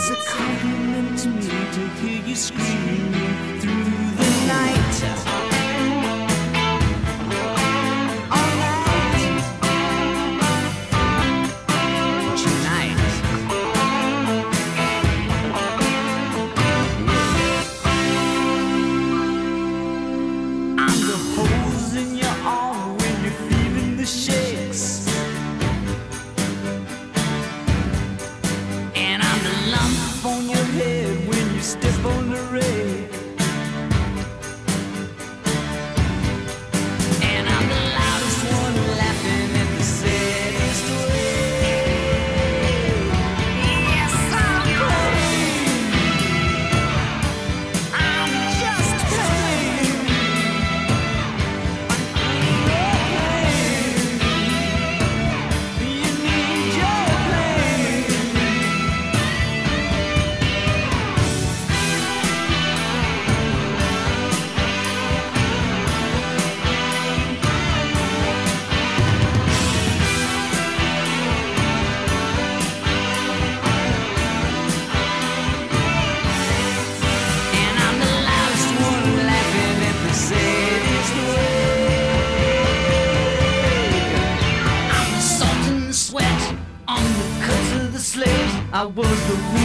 It's a compliment to me to hear you screaming through the night. Was the